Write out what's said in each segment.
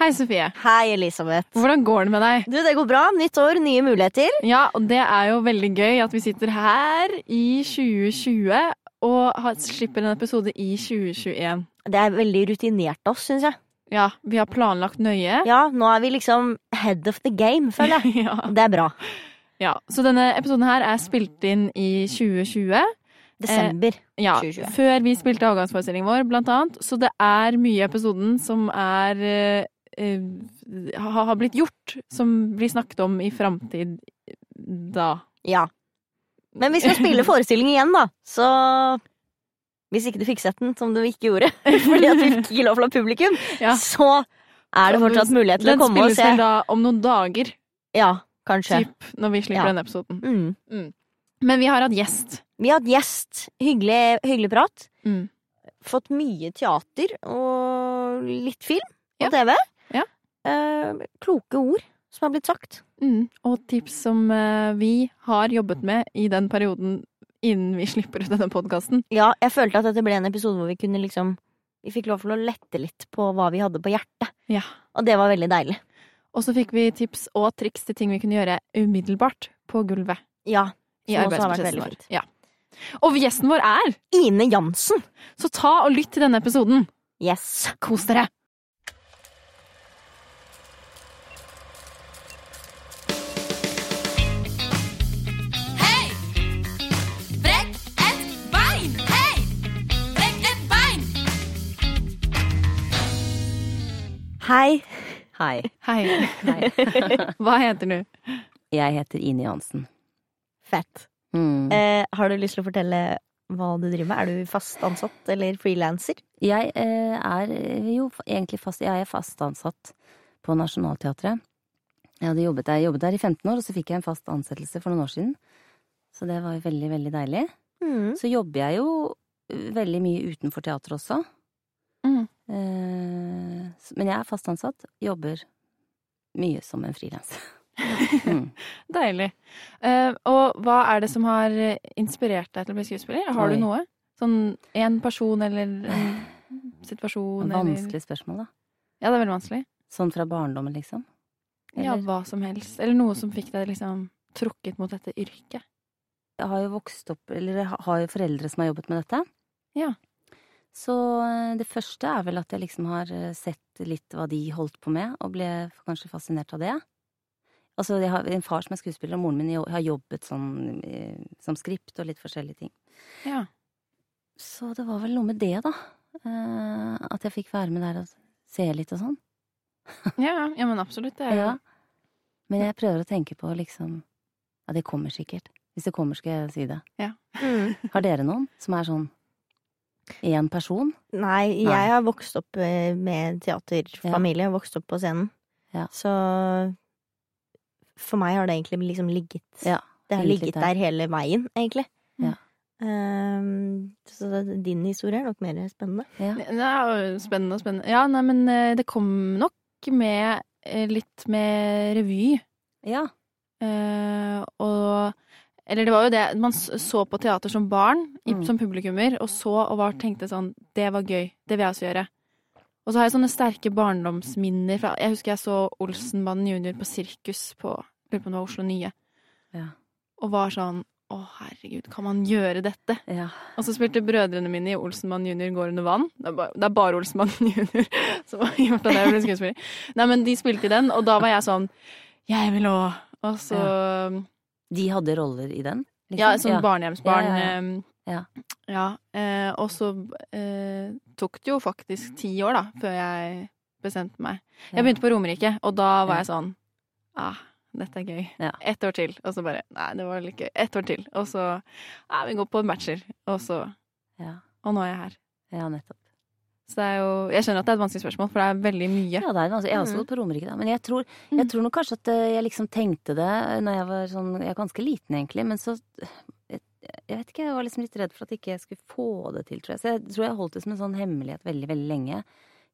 Hei, Sofie. Hei, Elisabeth. Hvordan går det med deg? Du, det går bra. Nytt år, nye muligheter. Ja, og det er jo veldig gøy at vi sitter her i 2020 og har, slipper en episode i 2021. Det er veldig rutinert oss, syns jeg. Ja, vi har planlagt nøye. Ja, nå er vi liksom head of the game, føler jeg. ja. Det er bra. ja. Så denne episoden her er spilt inn i 2020. Desember. 2020. Ja, før vi spilte avgangsforestillingen vår, blant annet. Så det er mye i episoden som er eh, eh, har blitt gjort, som blir snakket om i framtid da. Ja. Men vi skal spille forestilling igjen, da. Så hvis ikke du fikk sett den, som du ikke gjorde, fordi at du fikk ikke lov ha publikum, Ja. så er det fortsatt mulighet til å komme og se spilles se. vel da om noen dager, Ja, kanskje. typ, når vi slipper Ja. den episoden. Mm. Men vi har hatt gjest. Vi har hatt gjest. Hyggelig, hyggelig prat. Mm. Fått mye teater og litt film og Ja. TV. Eh, kloke ord som har blitt sagt. Mm. Og tips som eh, vi har jobbet med i den perioden innen vi slipper ut denne podkasten. Ja, jeg følte at dette ble en episode hvor vi kunne liksom Vi fikk lov til å lette litt på hva vi hadde på hjertet. Ja. Og det var veldig deilig. Og så fikk vi tips og triks til ting vi kunne gjøre umiddelbart på gulvet. Ja. I arbeidsprosessen vår. Ja. Og gjesten vår er Ine Jansen. Så ta og lytt til denne episoden. Yes. Kos dere! Hei. Hei, Hei. Hva heter du? jeg heter Ine Jansen. Fett. Mm. Eh, har du lyst til å fortelle hva du driver med? Er du fast ansatt eller frilanser? Jeg eh, er eh, jo egentlig fast Jeg er fast ansatt på Nationaltheatret. Jeg hadde jobbet der, jobbet der i 15 år, og så fikk jeg en fast ansettelse for noen år siden. Så det var jo veldig, veldig deilig. Mm. Så jobber jeg jo eh, veldig mye utenfor teatret også. Eh, men jeg er fast ansatt, jobber mye som en frilanser. Mm. Deilig. Eh, og hva er det som har eh, inspirert deg til å bli skuespiller? Har Oi. du noe? Sånn en person eller en situasjon eller Vanskelig spørsmål, da. Ja, det er veldig vanskelig. Sånn fra barndommen, liksom. Ja, hva som helst. Eller noe som fikk deg liksom trukket mot dette yrket. Jeg har jo vokst opp, eller jeg har jo foreldre som har jobbet med dette. Ja. Så eh, det første er vel at jeg liksom har eh, sett litt hva de holdt på med, og ble kanskje fascinert av det. Altså, jeg har en far som er skuespiller, og moren min har jobbet sånn eh, som skript og litt forskjellige ting. Ja. Så det var vel noe med det, da. eh, At jeg fikk være med der og se litt og sånn. Ja, ja, men absolutt. Det er jo Ja. Men jeg prøver å tenke på liksom Ja, det kommer sikkert. Hvis det kommer, skal jeg si det. Mm. Har dere noen som er sånn én person? Nei, jeg Nei. har vokst opp eh, med teaterfamilie. Har Vokst opp på scenen. Ja. Så for meg har det egentlig liksom ligget Ja, Det har ligget der. der hele veien, egentlig. Ja. Um, så din historie er nok mer spennende. Ja. Er spennende og spennende. Ja, nei, men eh, det kom nok med eh, litt med revy. ja. Uh, og Eller det var jo det Man så på teater som barn, i, Mm. som publikummer, og så og var, tenkte sånn Det var gøy. Det vil jeg også gjøre. Og så har jeg sånne sterke barndomsminner. Jeg husker jeg så Olsenbanden junior på sirkus på Lurer på om det var Oslo Nye. Ja. Og var sånn Å, herregud, kan man gjøre dette? ja. Og så spilte brødrene mine i Olsenmann junior går under vann. Det er bare, det er bare Olsenmann junior som har gjort at jeg ble skuespiller. Nei, men de spilte i den, og da var jeg sånn Jeg vil òg. Og så De hadde roller i den? liksom? Ja, som barnehjemsbarn. Ja, ja, ja. ehm, Ja. ja, eh, og så eh, tok det jo faktisk ti år, da, før jeg bestemte meg. Jeg begynte på Romerike, og da var jeg sånn Ah, dette er gøy. Ja. Ett år til. Og så bare Nei, det var litt gøy. Ett år til. Og så Ja, vi går på en bachelor. Og så Ja. Og nå er jeg her. ja, nettopp. Så jo Jeg skjønner at det er et vanskelig spørsmål, for det er veldig mye. Ja, det er vanskelig. Jeg har også Mm. gått på Romerike, da. Men jeg tror, Mm. jeg tror nok kanskje at eh, jeg liksom tenkte det når jeg var sånn Jeg er ganske liten, egentlig, men så jeg, jeg vet ikke, jeg var liksom litt redd for at ikke jeg skulle få det til, tror jeg. Så jeg tror jeg holdt det som en sånn hemmelighet veldig, veldig lenge.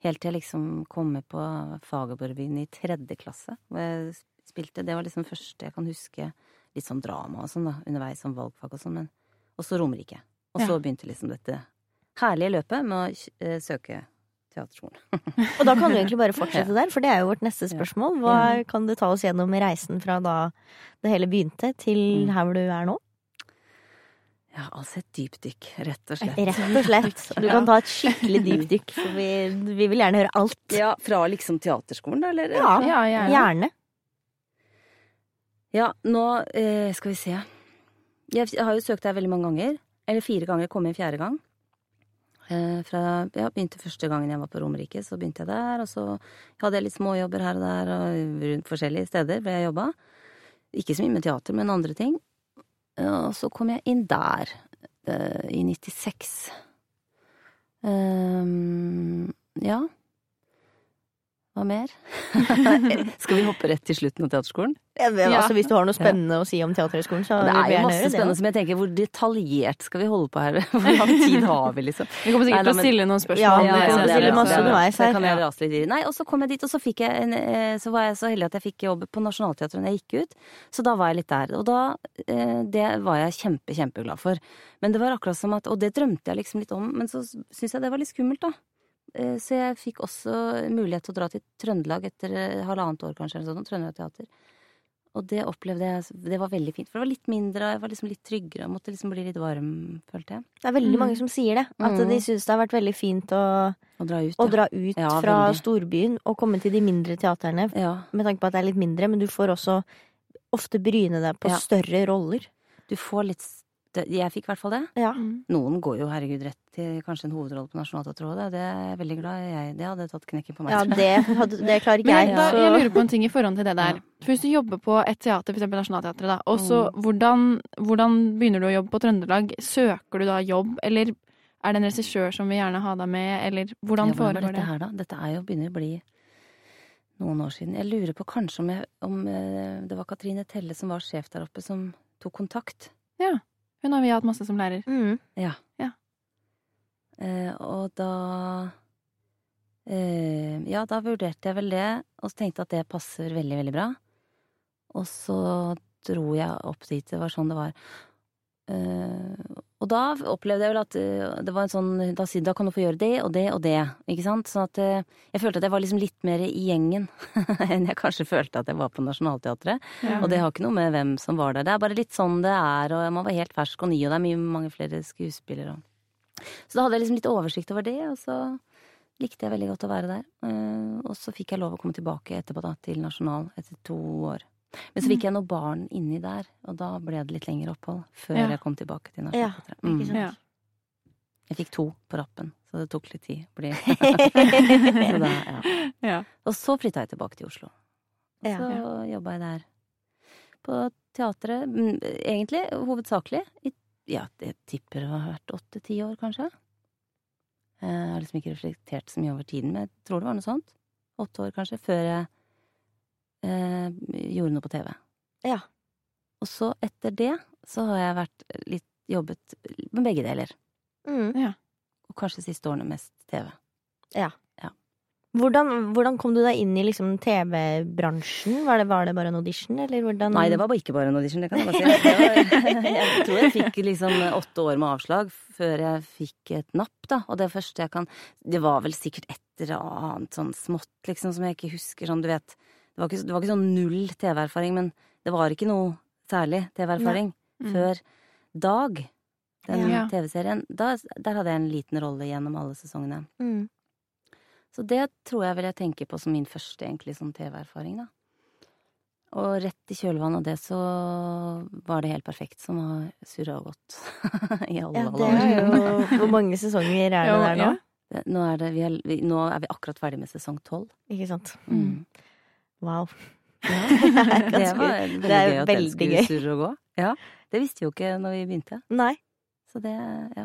Helt til jeg liksom kom med på Fagerborg-byen i tredje klasse, hvor jeg spilte. Det var liksom første jeg kan huske. Litt sånn drama og sånn, da, underveis som valgfag og sånn, men Og så Romerike. Og så Ja. begynte liksom dette herlige løpet med å eh, søke teaterskolen. Og da kan du egentlig bare fortsette der, for det er jo vårt neste spørsmål. Hva kan du ta oss gjennom reisen fra da det hele begynte, til Mm. her hvor du er nå? Ja, altså et dypdykk, rett og slett. Rett og slett. Du kan ta et skikkelig dypdykk, for vi, vi vil gjerne høre alt. Ja, fra liksom teaterskolen, da, eller? Ja, Ja, gjerne. gjerne. Ja, nå eh, skal vi se. Jeg har jo søkt deg veldig mange ganger. Eller fire ganger, kom inn fjerde gang. Eh, fra, ja, begynte første gangen jeg var på Romerike, så begynte jeg der. Og så hadde jeg litt småjobber her og der, og rundt forskjellige steder ble jeg jobba. Ikke så mye med teater, men andre ting. Og så kom jeg inn der, eh, i 96. Um, ja. Hva mer? Skal vi hoppe rett til slutten av teaterskolen? Ja, men, Ja. Altså, hvis du har noe spennende å si om Teaterhøgskolen, så Det er jo masse det. spennende som jeg tenker, hvor detaljert skal vi holde på her? Hvor lang tid har vi, liksom? Vi kommer sikkert til å stille noen spørsmål. ja, vi ja, det å stille det masse underveis her. kan jeg rase litt i. Nei, og så kom jeg dit, og så fikk jeg en, eh, Så var jeg så heldig at jeg fikk jobb på Nationaltheatret når jeg gikk ut. Så da var jeg litt der. Og da eh, Det var jeg kjempe, kjempeglad for. Men det var akkurat som at Og det drømte jeg liksom litt om, men så syns jeg det var litt skummelt, da. Eh, Så jeg fikk også mulighet til å dra til Trøndelag etter eh, halvannet år, kanskje, eller sånn, Trøndelag Teater. Og det opplevde jeg Det var veldig fint. For det var litt mindre, og jeg var liksom litt tryggere. Jeg måtte liksom bli litt varm, følte jeg. Det er veldig Mm. mange som sier det. At Mm. de syns det har vært veldig fint å, Å dra ut. å ja. dra ut Ja, fra veldig. storbyen og komme til de mindre teaterne. Ja. Med tanke på at det er litt mindre, men du får også ofte bryne deg på Ja. større roller. Du får litt Jeg fikk i hvert fall det. Ja. Mm. Noen går jo herregud rett til kanskje en hovedrolle på Nationaltheatret. Det er jeg veldig glad i. Det hadde tatt knekken på meg. Ja, det, hadde, det klarer ikke jeg. da, jeg lurer på en ting i forhold til det der. Ja. For Hvis du jobber på et teater, f.eks. Nationaltheatret, og så Mm. hvordan, hvordan begynner du å jobbe på Trøndelag? Søker du da jobb, eller er det en regissør som vil gjerne ha deg med, eller hvordan Ja, hvordan foregår dette det? her, da? Dette er jo begynner å bli noen år siden. Jeg lurer på kanskje om, jeg, om eh, det var Katrine Telle som var sjef der oppe, som tok kontakt. Hun har vi hatt masse som lærer. mm. Ja. Ja. Eh, og da eh, Ja, da vurderte jeg vel det, og så tenkte jeg at det passer veldig, veldig bra. Og så dro jeg opp dit. Det var sånn det var. Eh, og da opplevde jeg vel at eh, det var en sånn Da, da kan du få gjøre det og det og det, ikke sant? Sånn at eh, jeg følte at jeg var liksom litt mer i gjengen enn jeg kanskje følte at jeg var på Nationaltheatret. Ja. Og det har ikke noe med hvem som var der. Det er bare litt sånn det er, og man var helt fersk og ny, og det er mye, mange flere skuespillere. og- Så da hadde jeg liksom litt oversikt over det, og så likte jeg veldig godt å være der. Og så fikk jeg lov å komme tilbake etterpå, da, til Nasjonal, etter to år. Men så fikk jeg noe barn inni der, og da ble det litt lengre opphold før Ja. jeg kom tilbake til Ja, Nationaltheatret. ikke Mm. sant. Ja. Jeg fikk to på rappen, så det tok litt tid. Fordi... så da, ja. Ja. Og så flytta jeg tilbake til Oslo. Og Ja. så jobba jeg der. På teatret, mm, egentlig hovedsakelig. I, ja, jeg tipper det har vært åtte-ti år, kanskje. Jeg har liksom ikke reflektert så mye over tiden, men jeg tror det var noe sånt. Åtte år, kanskje, før jeg eh, gjorde noe på TV. Ja. Og så etter det så har jeg vært litt jobbet med begge deler. Mm. Og kanskje siste årene mest TV. Hvordan, hvordan kom du deg inn i liksom TV-bransjen? Var det, var det bare en audition, eller hvordan Nei, det var ikke bare en audition, det kan jeg bare si. Var, jeg tror jeg fikk liksom åtte år med avslag før jeg fikk et napp, da. Og det første jeg kan Det var vel sikkert et eller annet sånn smått, liksom, som jeg ikke husker, sånn du vet. Det var ikke, det var ikke sånn null TV-erfaring, men det var ikke noe særlig TV-erfaring Mm. før Dag, den Ja. TV-serien. Da, der hadde jeg en liten rolle gjennom alle sesongene. mm. Så det tror jeg vil jeg tenke på som min første egentlig sånn TV-erfaring, da. Og rett i kjølvannet av det så var det helt perfekt, som har surra og gått i alle, Ja, det år. er jo Hvor mange sesonger er det der nå? ja. Nå er, det, vi er, vi, nå er vi akkurat ferdig med sesong tolv. Ikke sant. Mm. Wow. Ja, Det var veldig det er gøy at den skulle surre og gå. Ja, det visste vi jo ikke når vi begynte. Nei. Så det, ja,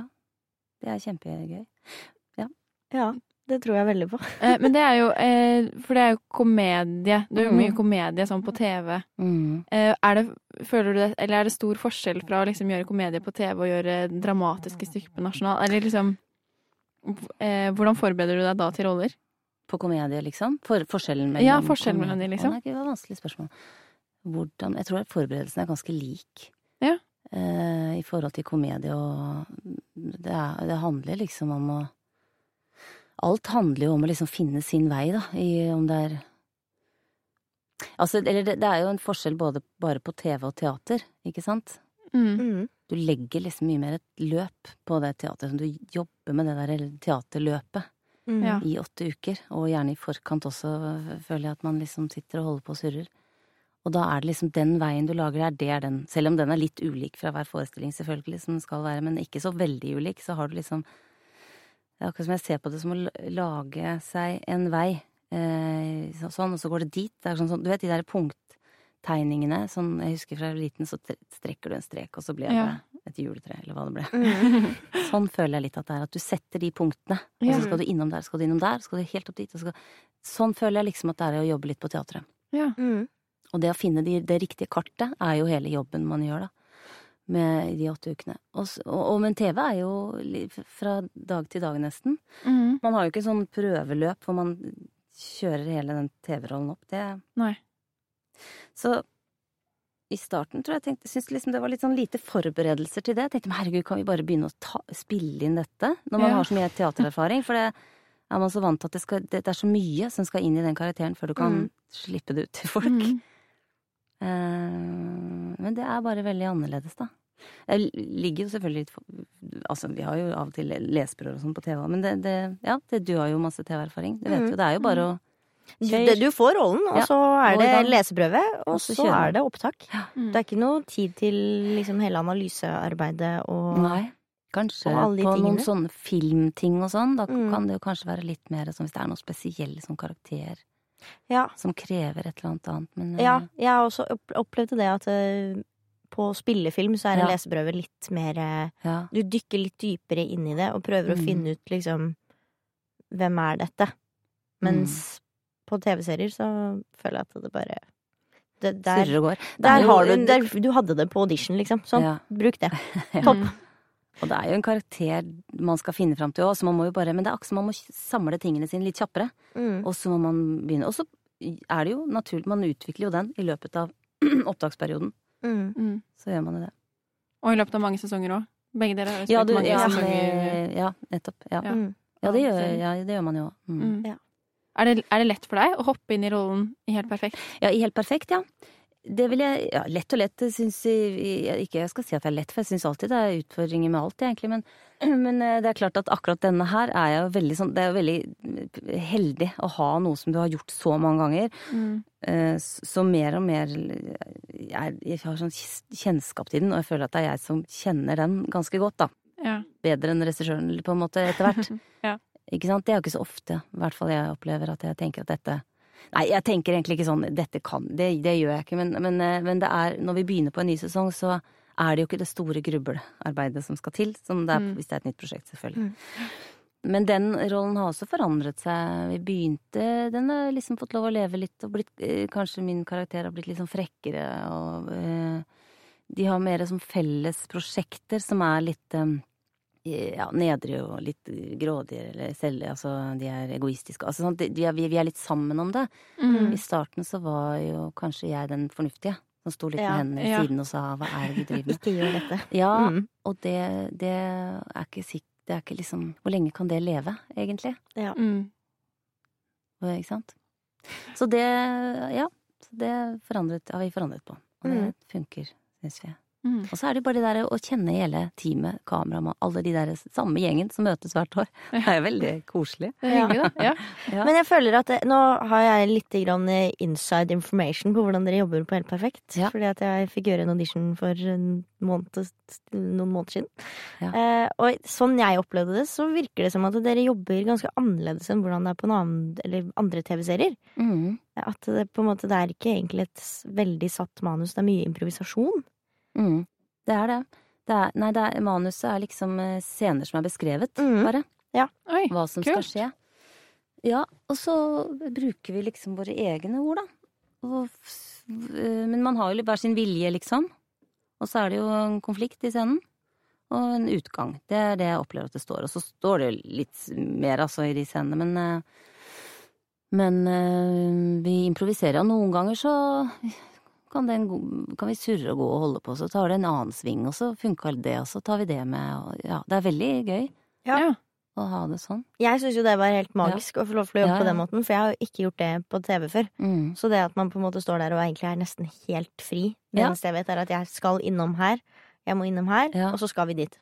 det er kjempegøy. Ja, det tror jeg veldig på. Eh, Men det er jo eh, For det er jo komedie. Det er jo Mm. mye komedie sånn på TV. Mm. Eh, Er det, føler du det, eller er det stor forskjell fra å liksom gjøre komedie på TV og gjøre dramatiske stykker på nasjonal? Eller liksom eh, Hvordan forbereder du deg da til roller? På komedie, liksom? For, forskjellen mellom Ja, forskjellen mellom de, liksom. Å, nei, det var et vanskelig spørsmål. Hvordan Jeg tror at forberedelsen er ganske lik. Ja. Eh, I forhold til komedie og det, er, det handler liksom om å Alt handler jo om å liksom finne sin vei, da, i om det er Altså, eller det, det er jo en forskjell både bare på TV og teater, ikke sant? Mm. Mm. Du legger liksom mye mer et løp på det teateret, du jobber med det der teaterløpet Mm. Ja. i åtte uker, og gjerne i forkant også, føler jeg at man liksom sitter og holder på og surrer. Og da er det liksom den veien du lager der, det er den, selv om den er litt ulik fra hver forestilling, selvfølgelig, som den skal være, men ikke så veldig ulik, så har du liksom Det er akkurat som jeg ser på det som å lage seg en vei, eh, sånn, og så går det dit. Det er sånn, sånn, du vet de der punkttegningene, sånn jeg husker fra jeg var liten, så strekker du en strek, og så ble Ja. Et juletre, eller hva det ble. Mm. Sånn føler jeg litt at det er, at du setter de punktene, og så skal du innom der, skal du innom der, skal du helt opp dit, og skal Sånn føler jeg liksom at det er å jobbe litt på teatret. Ja. Mm. Og det å finne de, det riktige kartet er jo hele jobben man gjør, da. Med de åtte ukene. Og, og, og men TV er jo fra dag til dag, nesten. Mm. Man har jo ikke sånn prøveløp hvor man kjører hele den TV-rollen opp. Det Nei. Så i starten tror jeg tenkte, syntes liksom det var litt sånn lite forberedelser til det. Jeg tenkte men herregud, kan vi bare begynne å ta, spille inn dette? Når man Ja. har så mye teatererfaring. For det er man så vant til at det, skal, det, det er så mye som skal inn i den karakteren før du kan Mm. slippe det ut til folk. Mm. Eh, men det er bare veldig annerledes, da. Jeg ligger jo selvfølgelig litt for Altså, vi har jo av og til leseprøver og sånn på TV men det, det Ja, det, du har jo masse TV-erfaring. Det vet Mm. jo. Det er jo bare å Du, det, du får rollen, og Ja. så er det leseprøve, og Og så er det opptak. Mm. Det er ikke noe tid til liksom hele analysearbeidet og Nei. Kanskje på noen sånne filmting og sånn. Da Mm. kan det jo kanskje være litt mer som hvis det er noe spesiell som karakter Ja. som krever et eller annet annet. Men eh, ja jeg har også opplevd det at eh, på spillefilm så er en Ja. leseprøve litt mer eh, ja. Du dykker litt dypere inn i det og prøver å Mm. finne ut liksom Hvem er dette? Mens på TV-serier så føler jeg at det bare det, der, Surrer og går. Der er jo har du der, Du hadde det på audition, liksom. Sånn. Ja. Bruk det. Topp. Og det er jo en karakter man skal finne fram til òg, så man må jo bare Men det er akkurat som man må samle tingene sine litt kjappere. Mm. Og så må man begynne. Og så er det jo naturlig Man utvikler jo den i løpet av opptaksperioden. Mm. Mm. Så gjør man jo det. Og i løpet av mange sesonger òg. Begge dere har spilt Ja, du, mange ja, sesonger. ja nettopp. Ja. Ja. Mm. Ja, det gjør, ja, det gjør man jo. Mm. Mm. Ja. Er, det, er det lett for deg å hoppe inn i rollen i Helt perfekt? Ja, i Helt perfekt, ja. Det vil jeg Ja, lett og lett syns jeg Ikke jeg skal si at det er lett, for jeg syns alltid det er utfordringer med alt, egentlig. Men, men eh, det er klart at akkurat denne her er jo veldig sånn Det er jo veldig heldig å ha noe som du har gjort så mange ganger. Mm. Eh, Så mer og mer jeg, jeg har sånn kjennskap til den, og jeg føler at det er jeg som kjenner den ganske godt, da. Ja. Bedre enn regissøren, på en måte, etter hvert. Ja. Ikke sant? Det er jo ikke så ofte, i hvert fall jeg opplever at jeg tenker at dette Nei, jeg tenker egentlig ikke sånn dette kan Det, det gjør jeg ikke, men, men, eh, men det er Når vi begynner på en ny sesong, så er det jo ikke det store grublearbeidet som skal til, som det er Mm. hvis det er et nytt prosjekt, selvfølgelig. Men den rollen har også forandret seg. Vi begynte Den har liksom fått lov å leve litt, og blitt eh, Kanskje min karakter har blitt litt sånn frekkere, og øh, de har mer som felles prosjekter som er litt eh, ja, nedre og litt grådige, eller selv, altså de er egoistiske. Altså, sånn, de, vi, vi er litt sammen om det. Mm. I starten så var jo kanskje jeg den fornuftige, som sto litt Ja, med hendene i ja. siden og sa hva er det du driver med? Ikke gjør dette. Ja, Mm. og det, det er ikke sikkert det er ikke liksom Hvor lenge kan det leve, egentlig? Mm. Ikke sant? Så det, ja. Så det forandret, har vi forandret på. Og det Mm. funker, syns vi. Mm. Og så er det bare det der å kjenne hele teamet, kameramann, alle de der samme gjengen som møtes hvert år. Det er veldig koselig. Er da. Ja. Ja. Men jeg føler at nå har jeg litt grann inside information på hvordan dere jobber på Helt perfekt. Ja. Fordi at jeg fikk gjøre en audition for en måned, noen måneder siden. Ja. Eh, og sånn jeg opplevde det, så virker det som at dere jobber ganske annerledes enn hvordan det er på en annen, eller andre TV-serier. Mm. At det på en måte det er ikke egentlig et veldig satt manus, det er mye improvisasjon. Mm. Det er det. det er, nei, det er, manuset er liksom eh, scener som er beskrevet, mm. bare. Oi. Hva som kult. skal skje. Ja, og så bruker vi liksom våre egne ord, da. Og, eh, men man har jo hver sin vilje, liksom. Og så er det jo en konflikt i scenen. Og en utgang. Det er det jeg opplever at det står. Og så står det litt mer, altså, i de scenene, men eh, Men vi improviserer, og noen ganger så kan, den, kan vi surre og gå og holde på, så tar det en annen sving, og så funka det, og så tar vi det med, og ja, det er veldig gøy. Ja. Ja. å ha det sånn. Jeg syns jo det var helt magisk å få lov til å jobbe Ja, på den måten, for jeg har jo ikke gjort det på TV før. Mm. Så det at man på en måte står der og egentlig er nesten helt fri Det Ja. eneste jeg vet, er at jeg skal innom her, jeg må innom her, Ja. og så skal vi dit.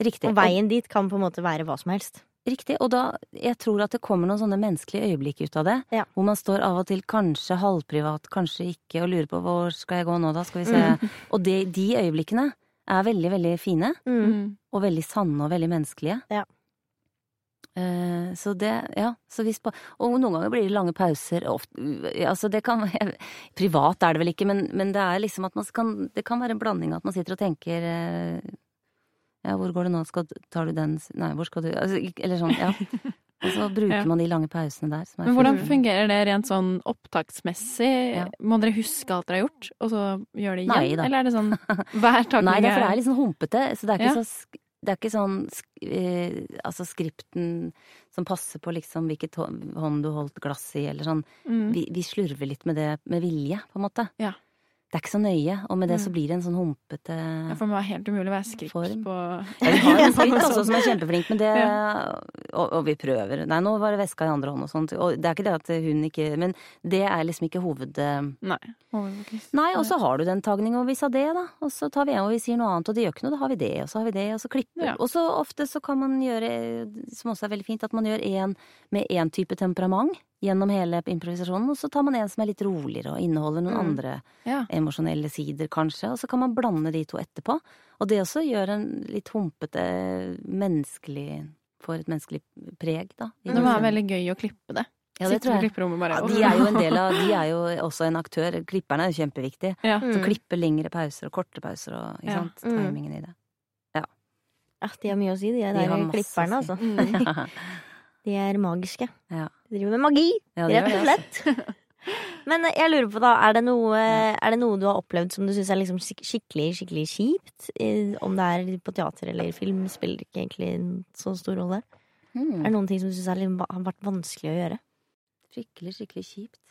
Riktig. Og veien dit kan på en måte være hva som helst. Riktig, og da, jeg tror at det kommer noen sånne menneskelige øyeblikk ut av det. Ja. Hvor man står av og til kanskje halvprivat, kanskje ikke, og lurer på hvor skal jeg gå nå da, skal vi se. Og de, de øyeblikkene er veldig, veldig fine, Mm. Mm. og veldig sanne og veldig menneskelige. Ja. Eh, så det, ja. Så hvis på, og noen ganger blir det lange pauser. Ofte, altså det kan Privat er det vel ikke, men, men det er liksom at man kan Det kan være en blanding at man sitter og tenker eh, Ja, hvor går det nå? Skal, tar du den Nei, hvor skal du altså, Eller sånn, ja. Og så bruker Ja. man de lange pausene der. Som er Men hvordan fungerer det rent sånn opptaksmessig? Ja. Må dere huske alt dere har gjort, og så gjør det igjen? Nei. Eller er det sånn hver takning Nei, det er, for det er litt sånn humpete. Så det er ikke så det er ikke sånn eh, altså skripten som passer på liksom hvilket hånd du holdt glass i, eller sånn. mm. Vi, vi slurver litt med det med vilje, på en måte. Ja. Det er ikke så nøye, og med det så Mm. blir det en sånn humpete Ja, For det må være helt umulig å være skript Form. på Ja, vi har en skritt også som er kjempeflink, men det Ja. og, og vi prøver. Nei, nå var det veska i andre hånd og sånt. Og det er ikke det at hun ikke Men det er liksom ikke hoved... Nei. Nei, og så har du den tagninga, og vi sa det, da. Og så tar vi en og vi sier noe annet, og det gjør ikke noe, da har vi det, og så har vi det, og så klipper Ja. Og så ofte så kan man gjøre, som også er veldig fint, at man gjør en med én type temperament gjennom hele improvisasjonen, og så tar man en som er litt roligere og inneholder noen Mm. andre Ja. emosjonelle sider, kanskje, og så kan man blande de to etterpå. Og det også gjør en litt humpete, menneskelig Får et menneskelig preg, da. Det må være veldig gøy å klippe det. Ja, det tror jeg. bare Ja, de er jo en del av De er jo også en aktør. Klipperne er jo kjempeviktige. Ja. Mm. Så klippe lengre pauser og korte pauser og ikke Ja. sant, Mm. timingen i det. Ja, de har mye å si, de, De der har klipperne, si. altså. Mm. De er magiske. Ja. De driver med magi, Ja, rett og slett. Men eh, jeg lurer på, da, er det noe, er det noe du har opplevd som du syns er liksom skikkelig skikkelig kjipt? Om det er på teater eller film, spiller ikke egentlig en så stor rolle. Mm. Er det noen ting som du syns har vært vanskelig å gjøre? Skikkelig, skikkelig kjipt.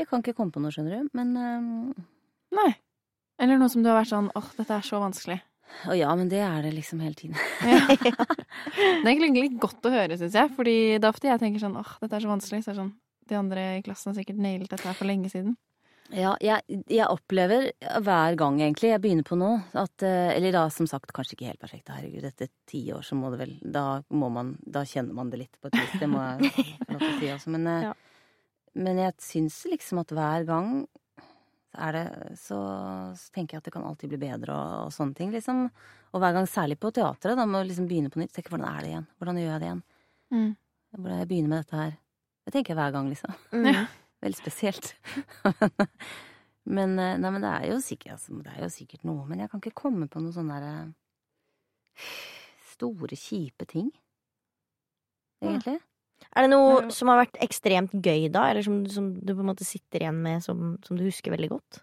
Jeg kan ikke komme på noe, skjønner du. Men um... Nei. Eller noe som du har vært sånn åh, dette er så vanskelig. Å ja, men det er det liksom hele tiden. Ja. Det er egentlig godt å høre, syns jeg. Fordi det er ofte jeg tenker sånn åh, dette er så vanskelig. Så er det sånn De andre i klassen har sikkert nailet dette her for lenge siden. Ja, jeg, jeg opplever hver gang, egentlig, jeg begynner på noe, at eh, Eller da, som sagt, kanskje ikke helt perfekt. Herregud, etter ti år så må det vel Da må man Da kjenner man det litt på et vis. Det må jeg få lov til å si også. Men, eh, Ja. men jeg syns liksom at hver gang så er det så, så tenker jeg at det kan alltid bli bedre og, og sånne ting, liksom. Og hver gang, særlig på teatret, da må jeg liksom begynne på nytt. Tenke hvordan er det igjen? Hvordan gjør jeg det igjen? Mm. Hvordan jeg begynner med dette her? Det tenker jeg hver gang, liksom. Mm. Veldig spesielt. men, eh, nei, men det er jo sikkert, altså, det er jo sikkert noe. Men jeg kan ikke komme på noen sånne eh, store, kjipe ting. Egentlig. Er det noe som har vært ekstremt gøy da, eller som, som du på en måte sitter igjen med som, som du husker veldig godt?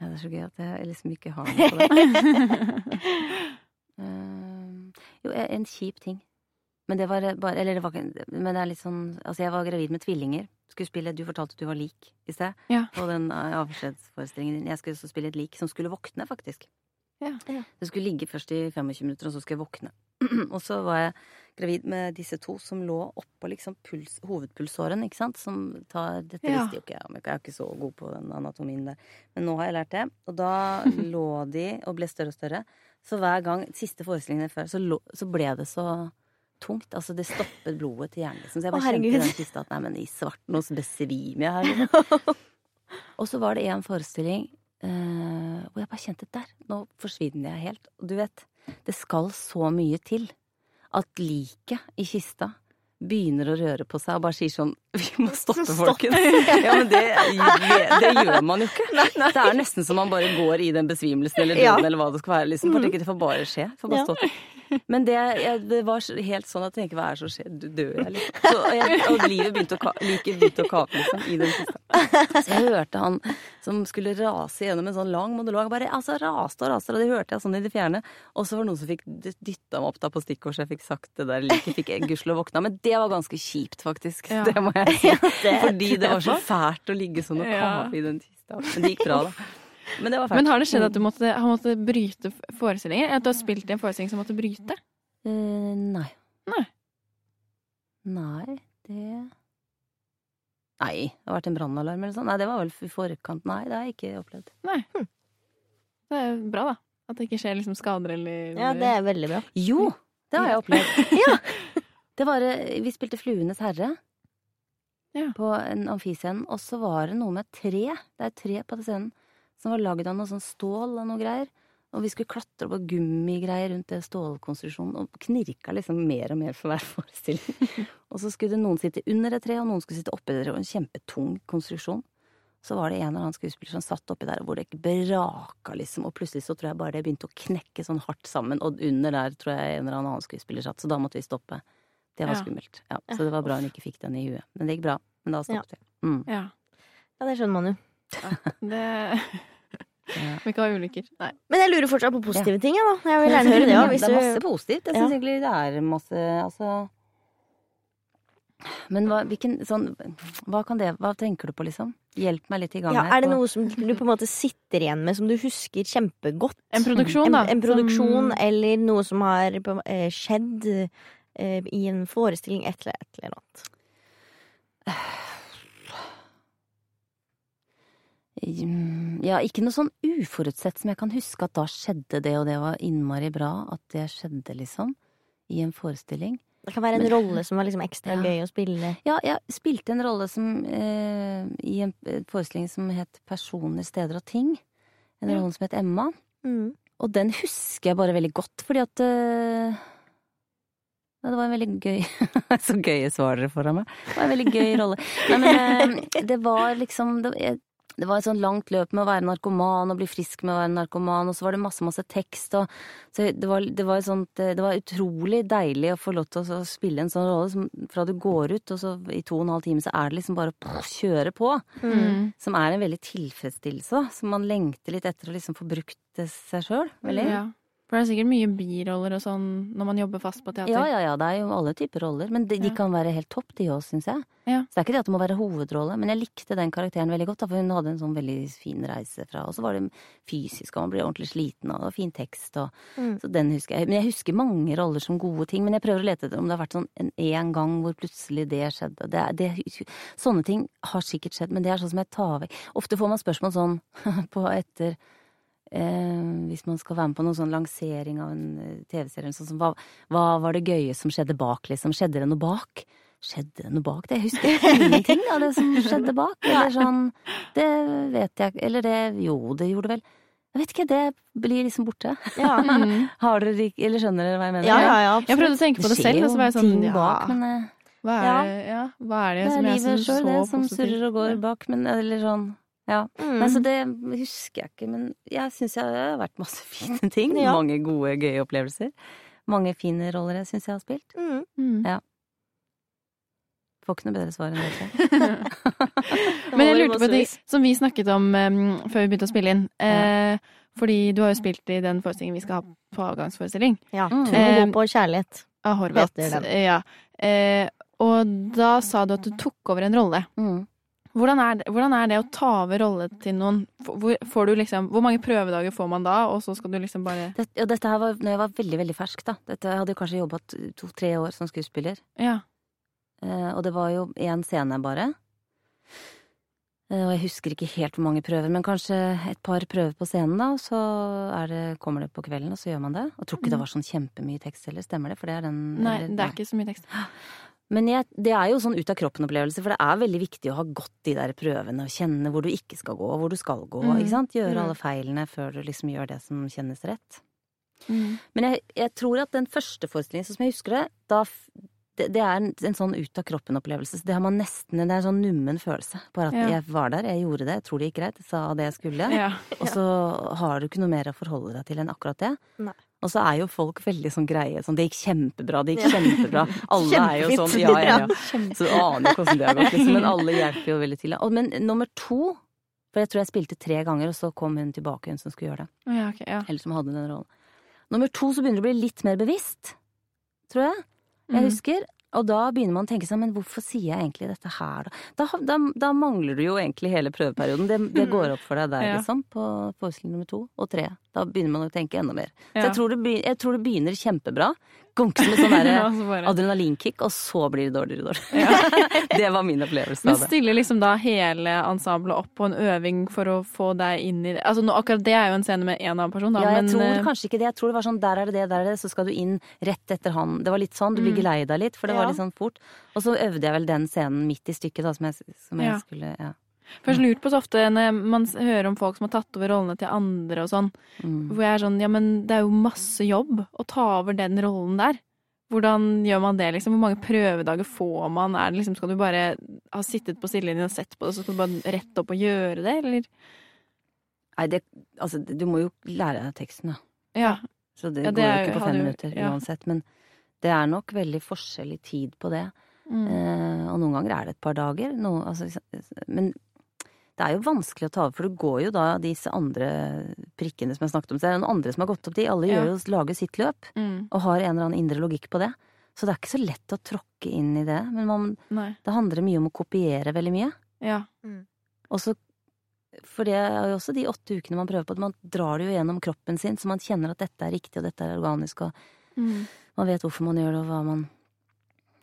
Ja, det er så gøy at jeg liksom ikke har noe på det. Eh, jo, en kjip ting. Men det var bare Eller det var ikke Men det er litt sånn Altså, jeg var gravid med tvillinger. Skulle spille Du fortalte at du var lik i sted. Ja. På den eh, avskjedsforestillingen din. Jeg skulle også spille et lik som skulle våkne, faktisk. Ja. Ja. Det skulle ligge først i 25 minutter, og så skulle jeg våkne. og så var jeg gravid med disse to som lå oppå liksom puls, hovedpulsåren, ikke sant. Som tar Dette Ja. visste jo ikke jeg, om, jeg er ikke så god på den anatomien der. Men nå har jeg lært det. Og da lå de og ble større og større. Så hver gang, siste forestillingen før, så, lå, så ble det så tungt. Altså det stoppet blodet til hjernen. Liksom. Så jeg Å, bare kjente i den siste at nei, men i svarten nå besvimer jeg her. Og så var det en forestilling uh, hvor jeg bare kjente der, nå forsvinner jeg helt. Og du vet, det skal så mye til at liket i kista begynner å røre på seg og bare sier sånn Vi må stoppe, Stopp. folkens. Ja, men det, det, gjør man jo ikke. Det er nesten som man bare går i den besvimelsen eller Ja. døden eller hva det skal være. Liksom. Mm. det får bare skje. Får bare Ja. Men det, jeg, det var helt sånn at jeg tenker hva er det som skjer? Du dør jeg, liksom. Så, og, jeg, og livet begynte å, ka- liket begynte å kake, liksom, i den kista. Så jeg hørte han som skulle rase gjennom en sånn lang monolog, bare altså raste og raste, og det hørte jeg sånn i det fjerne. Og så var det noen som fikk dytta meg opp da på stikkord, så jeg fikk sagt det der like, Fikk gudskjelov våkna. Men det var ganske kjipt, faktisk. Ja. Det må jeg si. Fordi det var så fælt å ligge sånn og Ja. i den kista. Men det gikk bra, da. Men det var. Men har det skjedd at du måtte, har måttet bryte forestillinger? At du har spilt i en forestilling som måtte bryte? Uh, nei. Nei. Nei, det Nei, det har vært en brannalarm eller sånn. Nei, det var vel i forkant. Nei, det har jeg ikke opplevd. Nei. Det er bra, da. At det ikke skjer liksom skader eller Ja, det er veldig bra. Jo, det har jeg opplevd. Det var, eh, vi spilte Fluenes herre Ja. på en amfiscene, og så var det noe med tre, det er tre på den scenen, som var lagd av noe sånn stål og noe greier. Og vi skulle klatre på gummigreier rundt det stålkonstruksjonen, og knirka liksom mer og mer for hver forestilling. og så skulle det noen sitte under et tre, og noen skulle sitte oppi det, og en kjempetung konstruksjon. Så var det en eller annen skuespiller som satt oppi der hvor det ikke braka, liksom, og plutselig så tror jeg bare det begynte å knekke sånn hardt sammen, og under der tror jeg en eller annen skuespiller satt, så da måtte vi stoppe. Det var Ja. skummelt. Ja, så det var bra hun ikke fikk den i huet. Men det gikk bra. Men da stoppet vi. Mm. Ja. Ja, det skjønner man jo. Det Ja. Vi kan ha ulykker. Nei. Men jeg lurer fortsatt på positive ting, jeg, da. Jeg vil gjerne høre det òg. det er masse positivt. Jeg Ja. syns egentlig det er masse Altså Men hva, hvilken sånn Hva kan det Hva tenker du på, liksom? Hjelp meg litt i gang Ja, her. er det noe som du på en måte sitter igjen med, som du husker kjempegodt? En produksjon, da. en produksjon som- eller noe som har på, eh, skjedd eh, i en forestilling, et eller et eller annet. Mm, Ja, ikke noe sånn uforutsett som jeg kan huske at da skjedde det, og det var innmari bra at det skjedde, liksom. I en forestilling. Det kan være en Men- rolle som var liksom ekstra Ja. gøy å spille. Ja, jeg spilte en rolle som eh, i en forestilling som het Personer, steder og ting. En Ja. rolle som het Emma. Mm. Og den husker jeg bare veldig godt, fordi at eh, ja, det var en veldig gøy Så gøye svar dere får av meg. Det var en veldig gøy rolle. Nei, men eh, det var liksom det, jeg- det var et sånn langt løp med å være narkoman og bli frisk med å være narkoman, og så var det masse, masse tekst, og så det var, det var sånt eh, Det var utrolig deilig å få lov til å spille en sånn rolle som fra du går ut, og så i to og en halv time så er det liksom bare å kjøre på. Mm. Som er en veldig tilfredsstillelse, da. Som man lengter litt etter å liksom få brukt seg sjøl. Veldig. Ja. For det er sikkert mye biroller og sånn når man jobber fast på teater. Ja, ja, ja, det er jo alle typer roller. Men de, de Ja. kan være helt topp, de òg, syns jeg. Ja. Så det er ikke det at det må være hovedrolle, men jeg likte den karakteren veldig godt, da, for hun hadde en sånn veldig fin reise fra Og så var det fysisk, og man ble ordentlig sliten, og det var fin tekst, og Mm. Så den husker jeg. Men jeg husker mange roller som gode ting, men jeg prøver å lete etter om det har vært sånn en én gang hvor plutselig det skjedde. Det, det, sånne ting har sikkert skjedd, men det er sånn som jeg tar vekk Ofte får man spørsmål sånn på etter Eh, hvis man skal være med på noen sånn lansering av en eh, TV-serie eller sånn, som, hva, hva var det gøye som skjedde bak, liksom? Skjedde det noe bak? Skjedde det noe bak det? Jeg husker ingenting av det som skjedde bak. Eller sånn Det vet jeg Eller det Jo, det gjorde det vel. Jeg vet ikke, det blir liksom borte. Ja. Mm. Har dere ikke Eller skjønner dere hva jeg mener? ja, ja, ja, Jeg prøvde å tenke på det selv, og så var jeg sånn ting ja, bak, men eh, hva er, Ja. det- ja, hva er det, det er som jeg livet syns sjøl, det, som positivt? surrer og går bak, men eller sånn Ja. Mm. Nei, så det husker jeg ikke, men jeg syns jeg har vært masse fine ting. Ja. Mange gode, gøye opplevelser. Mange fine roller jeg syns jeg har spilt. Mm. Mm. Får ikke noe bedre svar enn det. Men jeg lurte på det som vi snakket om um, før vi begynte å spille inn. Eh, fordi du har jo spilt i den forestillingen vi skal ha på avgangsforestilling. Ja. Mm. Tro Eh, håp og kjærlighet. Av Horvath. Ja. Eh, og da sa du at du tok over en rolle. Mm. Hvordan er, det, hvordan er det å ta over rolle til noen? Hvor, får du liksom, hvor mange prøvedager får man da, og så skal du liksom bare Det, ja, dette her var når jeg var veldig, veldig fersk, da. Dette, jeg hadde kanskje jobba to-tre år som skuespiller. Ja. Eh, og det var jo én scene bare. Eh, og jeg husker ikke helt hvor mange prøver, men kanskje et par prøver på scenen, da. Og så det, kommer det på kvelden, og så gjør man det. Og jeg tror ikke det var sånn kjempemye tekst heller, stemmer det? For det er den Nei, eller- det er ikke så mye tekst. Men jeg, det er jo sånn ut av kroppen-opplevelse, for det er veldig viktig å ha gått de der prøvene og kjenne hvor du ikke skal gå, og hvor du skal gå, Mm. ikke sant? Gjøre Mm. alle feilene før du liksom gjør det som kjennes rett. Mm. Men jeg, jeg tror at den første forestillingen, sånn som jeg husker det, da det, det er en, en sånn ut av kroppen-opplevelse. Så det har man nesten Det er en sånn nummen følelse. Bare at Ja. jeg var der, jeg gjorde det, jeg tror det gikk greit, jeg sa det jeg skulle. Ja. Og så har du ikke noe mer å forholde deg til enn akkurat det. Nei. Og så er jo folk veldig sånn greie. Sånn, det gikk kjempebra, det gikk kjempebra. Alle er jo sånn, ja, ja, ja. Så du aner jo hvordan det har gått, liksom. Men alle hjelper jo veldig til. Men nummer to For jeg tror jeg spilte tre ganger, og så kom hun tilbake, hun som skulle gjøre det. Ja, okay, ja. Eller som hadde den rollen. Nummer to så begynner det å bli litt mer bevisst, tror jeg. Jeg Mm. husker. Og da begynner man å tenke seg men hvorfor sier jeg egentlig dette her, da? Da, da, mangler du jo egentlig hele prøveperioden. Det, det går opp for deg der, Ja. liksom, på forestilling nummer to og tre. Da begynner man å tenke enda mer. Så jeg tror, det jeg tror det begynner kjempebra. Gonk som et sånn derre adrenalinkick, og så blir det dårligere og dårligere. det var min opplevelse Men stiller liksom da hele ensemblet opp på en øving for å få deg inn i det? Altså nå, akkurat det er jo en scene med én annen person, da, Ja, jeg men tror eh, kanskje ikke det. Jeg tror det var sånn der er det det, der er det, så skal du inn rett etter han. Det var litt sånn, du blir Mm. lei litt, for det Ja. var litt sånn fort. Og så øvde jeg vel den scenen midt i stykket, da, som jeg, som jeg Ja. skulle Ja. For jeg lurt på så ofte når man hører om folk som har tatt over rollene til andre og sånn, Mm. hvor jeg er sånn ja, men det er jo masse jobb å ta over den rollen der. Hvordan gjør man det, liksom? Hvor mange prøvedager får man? Er det liksom, skal du bare ha sittet på sidelinjen og sett på det, så skal du bare rette opp og gjøre det, eller? Nei, det Altså, du må jo lære deg teksten, da. Ja. Så det, Ja, det går jo ikke på fem minutter ja. uansett. Men det er nok veldig forskjellig tid på det. Mm. Eh, og noen ganger er det et par dager. Noe, altså, men det er jo vanskelig å ta over, for det går jo da disse andre prikkene som jeg snakket om. Så det er noen andre som har gått opp de. Alle Ja. gjør jo, lager sitt løp Mm. og har en eller annen indre logikk på det. Så det er ikke så lett å tråkke inn i det. Men man, det handler mye om å kopiere veldig mye. Ja. Og så For det er jo også de åtte ukene man prøver på. at Man drar det jo gjennom kroppen sin, så man kjenner at dette er riktig, og dette er organisk, og Mm. man vet hvorfor man gjør det, og hva man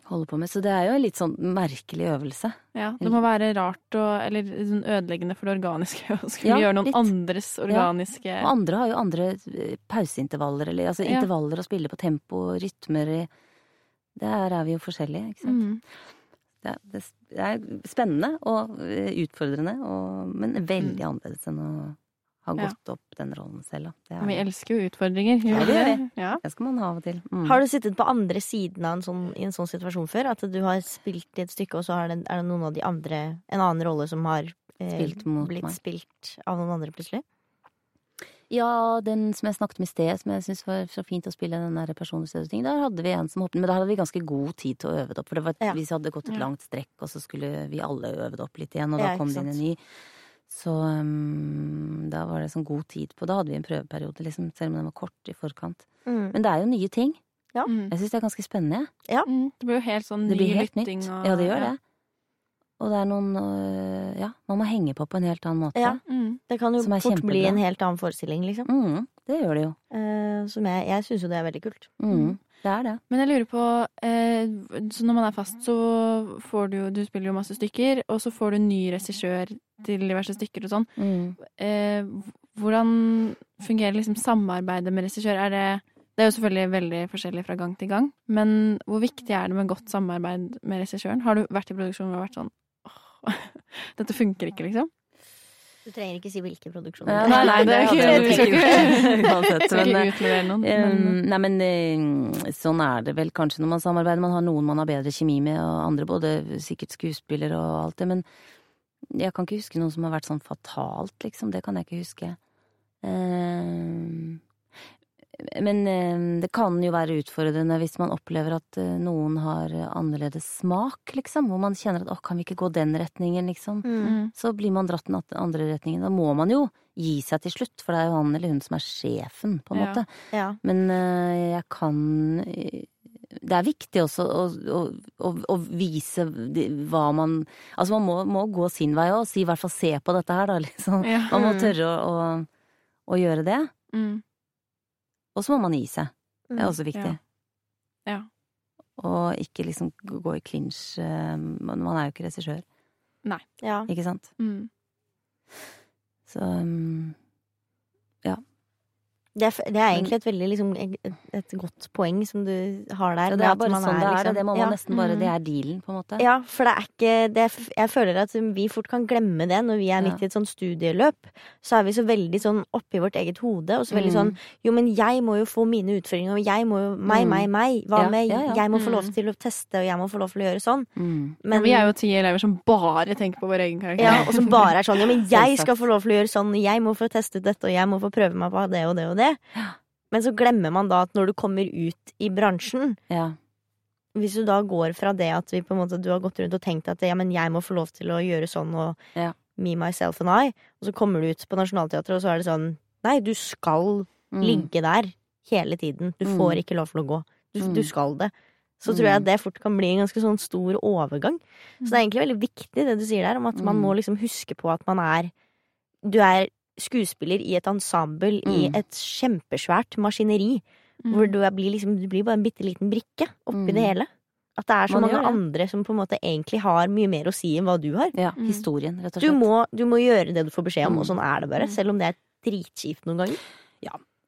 holder på med. Så det er jo en litt sånn merkelig øvelse. ja. Det må være rart og Eller sånn ødeleggende for det organiske å skulle Ja, gjøre noen litt. andres organiske Og andre har jo andre eh, pauseintervaller, eller altså Ja. intervaller å spille på tempo, rytmer Der er vi jo forskjellige, ikke sant. mm. Det, er, det, er spennende og eh, utfordrende, og, men veldig annerledes enn å ha gått Ja. opp den rollen selv, da. Det er vi elsker jo utfordringer. Ja, det gjør vi. Ja. Det skal man ha av og til. Mm. Har du sittet på andre siden av en sånn, i en sånn situasjon før? At du har spilt i et stykke, og så er det, er det noen av de andre En annen rolle som har eh, Spilt mot blitt meg. spilt av noen andre plutselig? Ja, den som jeg snakket med i sted, som jeg syntes var så fint å spille, den der personlighetstesting, der hadde vi en som hoppet, men da hadde vi ganske god tid til å øve det opp, for det var, Ja. vi hadde gått et langt strekk, og så skulle vi alle øve det opp litt igjen, og da kom det inn en ny. Så um, da var det sånn god tid på, da hadde vi en prøveperiode, liksom, selv om den var kort i forkant. Mm. Men det er jo nye ting. Mm. Jeg syns det er ganske spennende, Ja. Mm. Det blir jo helt sånn ny lytting og Ja, det gjør det. Og det er noen øh, Ja, man må henge på på en helt annen måte. Ja. Mm. Det kan jo fort kjempebra. bli en helt annen forestilling, liksom. Mm, det gjør det jo. Uh, som jeg jeg syns jo det er veldig kult. Mm, det er det. Men jeg lurer på eh, Så når man er fast, så får du jo Du spiller jo masse stykker, og så får du ny regissør til diverse stykker og sånn. Mm. Eh, hvordan fungerer liksom samarbeidet med regissør? Er det Det er jo selvfølgelig veldig forskjellig fra gang til gang, men hvor viktig er det med godt samarbeid med regissøren? Har du vært i produksjon og vært sånn åh, dette funker ikke, liksom? Du trenger ikke si hvilke produksjoner. Ja, Nei, nei, det er ikke- det vi skal ikke Uansett, men, eh, Men, Nei, men eh, sånn er det vel kanskje når man samarbeider. Man har noen man har bedre kjemi med, og andre både sikkert skuespillere og alt det. Men jeg kan ikke huske noen som har vært sånn fatalt, liksom. Det kan jeg ikke huske. Eh, Men eh, det kan jo være utfordrende hvis man opplever at eh, noen har annerledes smak, liksom. Hvor man kjenner at å, kan vi ikke gå den retningen, liksom. Mm. Så blir man dratt den andre retningen. Da må man jo gi seg til slutt, for det er jo han eller hun som er sjefen, på en Ja. måte. Ja. Men eh, jeg kan Det er viktig også å, å, å, å vise hva man Altså man må, må gå sin vei òg, si i hvert fall se på dette her, da, liksom. Ja. Man må Mm. tørre å gjøre det. Mm. Og så må man gi seg. Det er også viktig. Ja. Og ikke liksom gå i clinch. eh, Man er jo ikke regissør, ja. ikke sant? Mm. Så um, Det, er, det er egentlig et veldig liksom, et, godt poeng som du har der. ja, det er bare sånn det er. liksom- Det, det må man ja. nesten bare Mm. Det er dealen, på en måte. Ja, for det er ikke det er, Jeg føler at vi fort kan glemme det når vi er midt i et sånn studieløp. Så er vi så veldig sånn oppi vårt eget hode, og så veldig Mm. sånn Jo, men jeg må jo få mine utfordringer, og jeg må jo Meg, Mm. meg, meg. Hva med. Jeg må få lov Mm. til å teste, og jeg må få lov til å gjøre sånn. Mm. Men vi er jo ti elever som bare tenker på vår egen karakter. Ja, og som bare er sånn Jo, men jeg skal få lov til å gjøre sånn, jeg må få testet dette, og jeg må få prøve meg på det og det og det. Men så glemmer man da at når du kommer ut i bransjen, Ja. hvis du da går fra det at vi på en måte, du har gått rundt og tenkt at ja, men jeg må få lov til å gjøre sånn og Ja. me, myself and I, og så kommer du ut på Nationaltheatret, og så er det sånn Nei, du skal Mm. ligge der hele tiden. Du Mm. får ikke lov til å gå. Du, Mm. du skal det. Så tror jeg at det fort kan bli en ganske sånn stor overgang. Så det er egentlig veldig viktig det du sier der, om at man Mm. må liksom huske på at man er Du er skuespiller i et ensemble i Mm. et kjempesvært maskineri. Mm. Hvor du, blir liksom, du blir bare en bitte liten brikke oppi Mm. det hele. At det er så Man mange andre som på en måte egentlig har mye mer å si enn hva du har. Ja, Mm. historien, rett og Du slett. må, du må gjøre det du får beskjed om, og Mm. sånn er det bare. Mm. Selv om det er dritkjipt noen ganger.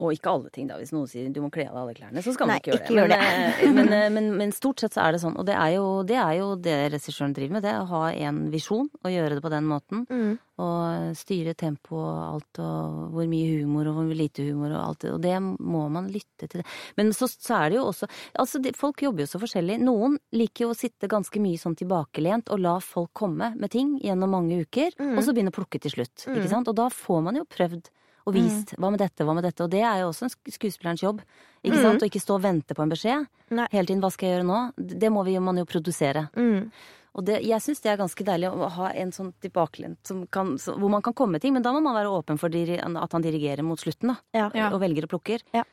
Og ikke alle ting, da. Hvis noen sier du må kle av deg alle klærne, så skal Nei, man ikke gjøre ikke det. gjør Men, det. men, eh, men, men stort sett så er det sånn. Og det er jo det, er jo det regissøren driver med. Det er å ha en visjon og gjøre det på den måten. Mm. Og styre tempo og alt, og hvor mye humor og hvor lite humor og alt det. Og det må man lytte til. Men så, så er det jo også Altså, de, folk jobber jo så forskjellig. Noen liker jo å sitte ganske mye sånn tilbakelent og la folk komme med ting gjennom mange uker, Mm. og så begynne å plukke til slutt. Mm. Ikke sant? Og da får man jo prøvd og vist hva med dette, hva med dette. Og det er jo også en sk- skuespillerens jobb. Ikke Mm. sant? Å ikke stå og vente på en beskjed Nei. hele tiden. Hva skal jeg gjøre nå? Det må vi, man jo produsere. Mm. Og det, jeg syns det er ganske deilig å ha en sånn tilbakelent som kan, så, hvor man kan komme med ting, men da må man være åpen for at han dirigerer mot slutten, da. Ja. Ja. Og velger og plukker. Ja.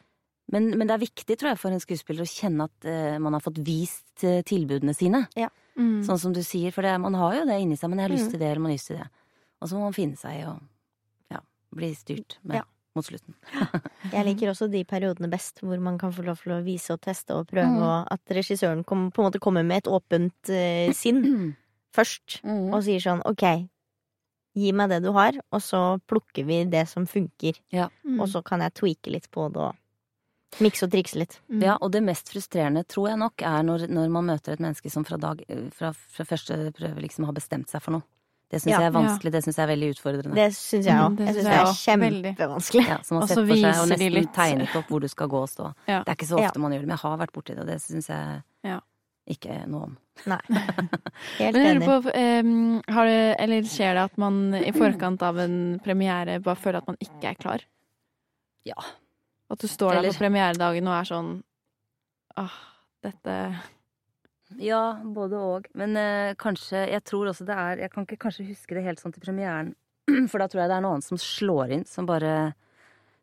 Men, men det er viktig, tror jeg, for en skuespiller å kjenne at uh, man har fått vist uh, tilbudene sine. Mm. Sånn som du sier, for det, man har jo det inni seg, men jeg har lyst Mm. til det, eller man har lyst til det. Og så må man finne seg i å bli styrt med Ja. mot slutten. Jeg liker også de periodene best hvor man kan få lov til å vise og teste og prøve, Mm. og at regissøren kom, på en måte kommer med et åpent uh, sinn først, Mm. og sier sånn ok, gi meg det du har, og så plukker vi det som funker, Mm. og så kan jeg tweake litt på det og mikse og trikse litt. Mm. Ja, og det mest frustrerende, tror jeg nok, er når, når man møter et menneske som fra, dag, fra, fra første prøve liksom har bestemt seg for noe. Det syns Ja. jeg er vanskelig, det syns jeg er veldig utfordrende. Det syns jeg òg. Mm, det Jeg syns det er kjempevanskelig. Ja, som har Og sett så for seg og nesten litt- tegnet opp hvor du skal gå og stå. Ja. Det er ikke så ofte Ja. man gjør det, men jeg har vært borti det, og det syns jeg Ja. ikke noe om. Nei. Helt Men jeg enig. på, um, har det, eller skjer det at man i forkant av en premiere bare føler at man ikke er klar? Ja. At du står der på premieredagen og er sånn Åh, dette Ja, både og. Men eh, kanskje Jeg tror også det er Jeg kan ikke kanskje huske det helt sånn til premieren, for da tror jeg det er noe annet som slår inn, som bare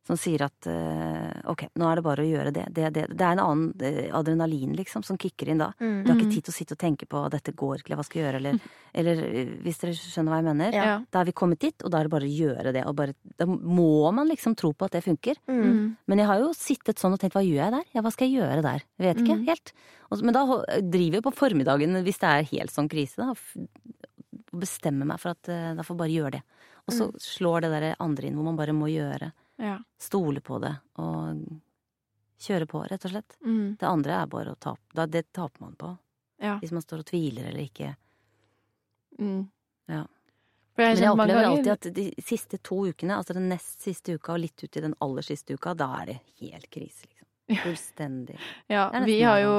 som sier at eh, ok, nå er det bare å gjøre det. Det, det, det er en annen eh, adrenalin, liksom, som kicker inn da. Mm. Du har ikke tid til å sitte og tenke på at dette går ikke, eller hva skal jeg gjøre, eller, eller eh, hvis dere skjønner hva jeg mener. Ja. Da er vi kommet dit, og da er det bare å gjøre det. Og bare, da må man liksom tro på at det funker. Mm. Mm. Men jeg har jo sittet sånn og tenkt hva gjør jeg der? Ja, hva skal jeg gjøre der? Jeg vet ikke Mm. helt. Og, men da driver jeg på formiddagen, hvis det er helt sånn krise, da, og bestemmer meg for at da får bare gjøre det. Og så slår det der andre inn hvor man bare må gjøre. Ja. Stole på det og kjøre på, rett og slett. Mm. Det andre er bare å tape. Da, det taper man på. Ja. Hvis man står og tviler eller ikke. Mm. Ja. Jeg Men jeg opplever alltid at de siste to ukene, altså den nest siste uka og litt ut i den aller siste uka, da er det helt krise, liksom. Fullstendig. Ja, vi har jo,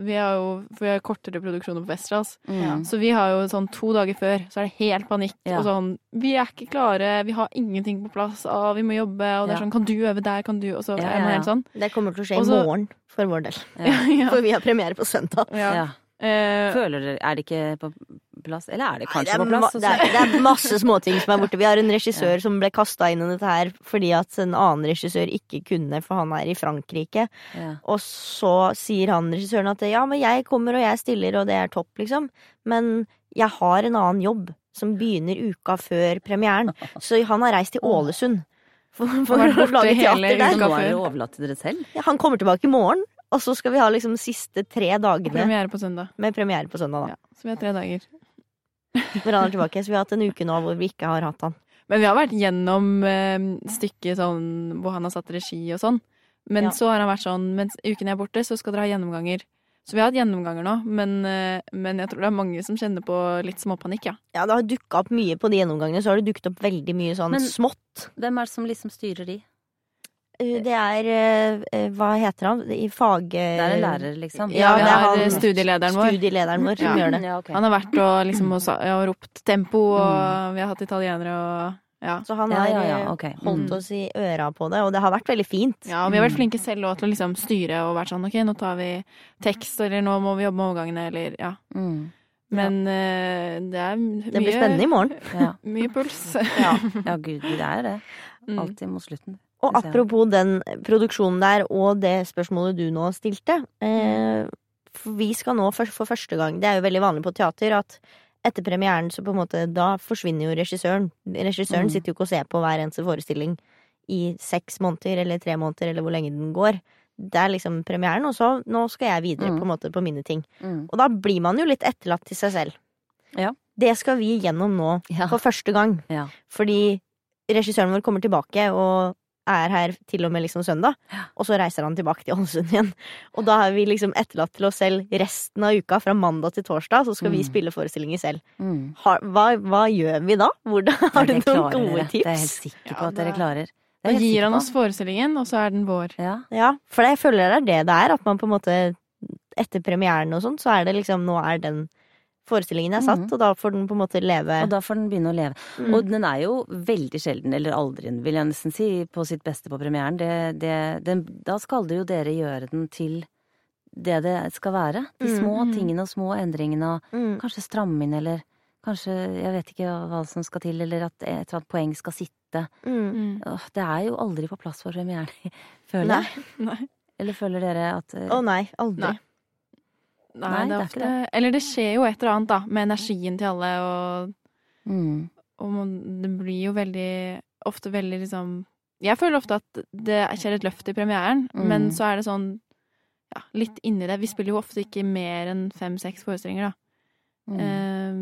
vi har jo For vi har kortere produksjoner på Westerdals. Mm. Så vi har jo sånn to dager før, så er det helt panikk. Ja. Og sånn Vi er ikke klare, vi har ingenting på plass, å, vi må jobbe, og det er sånn Kan du øve der, kan du Og så Ja, er man helt sånn. Det kommer til å skje Også, i morgen for vår del. For vi har premiere på søndag. ja. Ja. Eh, Føler dere Er det ikke på plass? Eller er det Nei, kanskje det, er på plass? det, er, det er masse småting som er borte. Vi har en regissør som ble kasta inn i dette her fordi at en annen regissør ikke kunne, for han er i Frankrike. ja. Og så sier han regissøren at ja, men jeg kommer og jeg stiller, og det er topp, liksom. Men jeg har en annen jobb som begynner uka før premieren. Så han har reist til Ålesund. For, for å lage teater der. nå er før. overlatt til dere selv? Ja, han kommer tilbake i morgen, og så skal vi ha liksom siste tre dagene premiere på søndag. med premiere på søndag. da Ja, så vi har tre dager. Når han er tilbake. Så vi har hatt en uke nå hvor vi ikke har hatt han. Men vi har vært gjennom eh, stykket sånn hvor han har satt regi og sånn. Men Ja. så har han vært sånn mens uken jeg er borte, så skal dere ha gjennomganger. Så vi har hatt gjennomganger nå, men, eh, men jeg tror det er mange som kjenner på litt småpanikk, ja. Ja, det har dukka opp mye på de gjennomgangene. Så har det dukket opp veldig mye sånn Men- smått. Hvem er det som liksom styrer de? Uh, Det er eh, eh, Hva heter han? I fag... Det er en lærer, liksom? Ja, det er han- studielederen vår. Studielederen vår som Ja. gjør det. Ja, okay. Han har vært og liksom og, og ropt tempo, og Mm. vi har hatt italienere og ja. Så han har ja, ja, eh, ok. holdt Mm. oss i øra på det, og det har vært veldig fint. ja. Og vi har vært flinke selv også til å liksom styre og vært sånn ok, nå tar vi tekst, eller nå må vi jobbe med overgangene, eller ja. Mm. Men eh, det er mye Det blir spennende i morgen. Ja. Mye puls. Ja. ja, gud, det er det. Mm. Alltid mot slutten. Og apropos den produksjonen der, og det spørsmålet du nå stilte. Eh, for vi skal nå for, for første gang Det er jo veldig vanlig på teater at etter premieren så på en måte Da forsvinner jo regissøren. Regissøren Mm. sitter jo ikke og ser på hver eneste forestilling i seks måneder eller tre måneder eller hvor lenge den går. det er liksom premieren, og så nå skal jeg videre Mm. på en måte på mine ting. Mm. Og da blir man jo litt etterlatt til seg selv. Ja. Det skal vi gjennom nå Ja. for første gang. Ja. Fordi regissøren vår kommer tilbake og er her til og med liksom søndag, og så reiser han tilbake til Ålesund igjen. Og da er vi liksom etterlatt til oss selv resten av uka, fra mandag til torsdag, så skal vi Mm. spille forestillinger selv. Mm. Har, hva, hva gjør vi da? Hvordan, har du noen gode dere. tips? Det er jeg helt sikker på Ja, at dere klarer. Det er Da gir han oss forestillingen, og så er den vår. Ja. Ja, for jeg føler det er det det er, at man på en måte etter premieren og sånn, så er det liksom Nå er den forestillingen er satt, Mhm. og da får den på en måte leve. Og da får den begynne å leve. Mm. Og den er jo veldig sjelden, eller aldri, vil jeg nesten si, på sitt beste på premieren. Det, det, den, da skal det jo dere gjøre den til det det skal være. De Mm. små Mm. tingene og små endringene, og Mm. kanskje stramme inn, eller kanskje, jeg vet ikke hva som skal til, eller at et eller annet poeng skal sitte. Mm. Mm. Åh, det er jo aldri på plass for premieren, føler jeg. Nei. Eller føler dere at eh, Å nei, aldri. Nei. Nei, Nei, det det er er ofte det. Eller det skjer jo et eller annet, da, med energien til alle, og, mm, og man, det blir jo veldig Ofte veldig liksom Jeg føler ofte at det skjer et løft i premieren, Mm. men så er det sånn ja, litt inni det. Vi spiller jo ofte ikke mer enn fem-seks forestillinger, da. mm. Eh,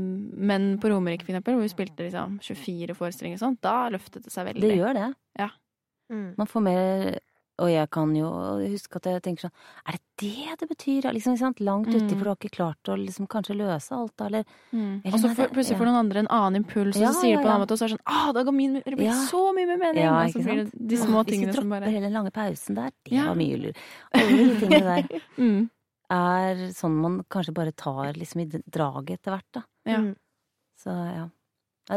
men på Romerike, for eksempel, hvor vi spilte liksom 24 forestillinger og sånt, da løftet det seg veldig. Det gjør det. Mm. Man får mer Og jeg kan jo huske at jeg tenker sånn Er det det det betyr? Liksom, sant? Langt Mm. uti, for du har ikke klart å liksom kanskje løse alt, da, eller Mm. Eller Og så plutselig får noen andre en annen impuls, og Ja, så sier de ja, på en annen måte, og så er det sånn ah, da går min det blir så mye mer mening! Ja, og så ikke blir det sant? de små Hvis vi tingene som dropper hele den lange pausen der, det var mye lur. Alle de tingene der mm. er sånn man kanskje bare tar liksom i draget etter hvert, da. Ja. Så ja.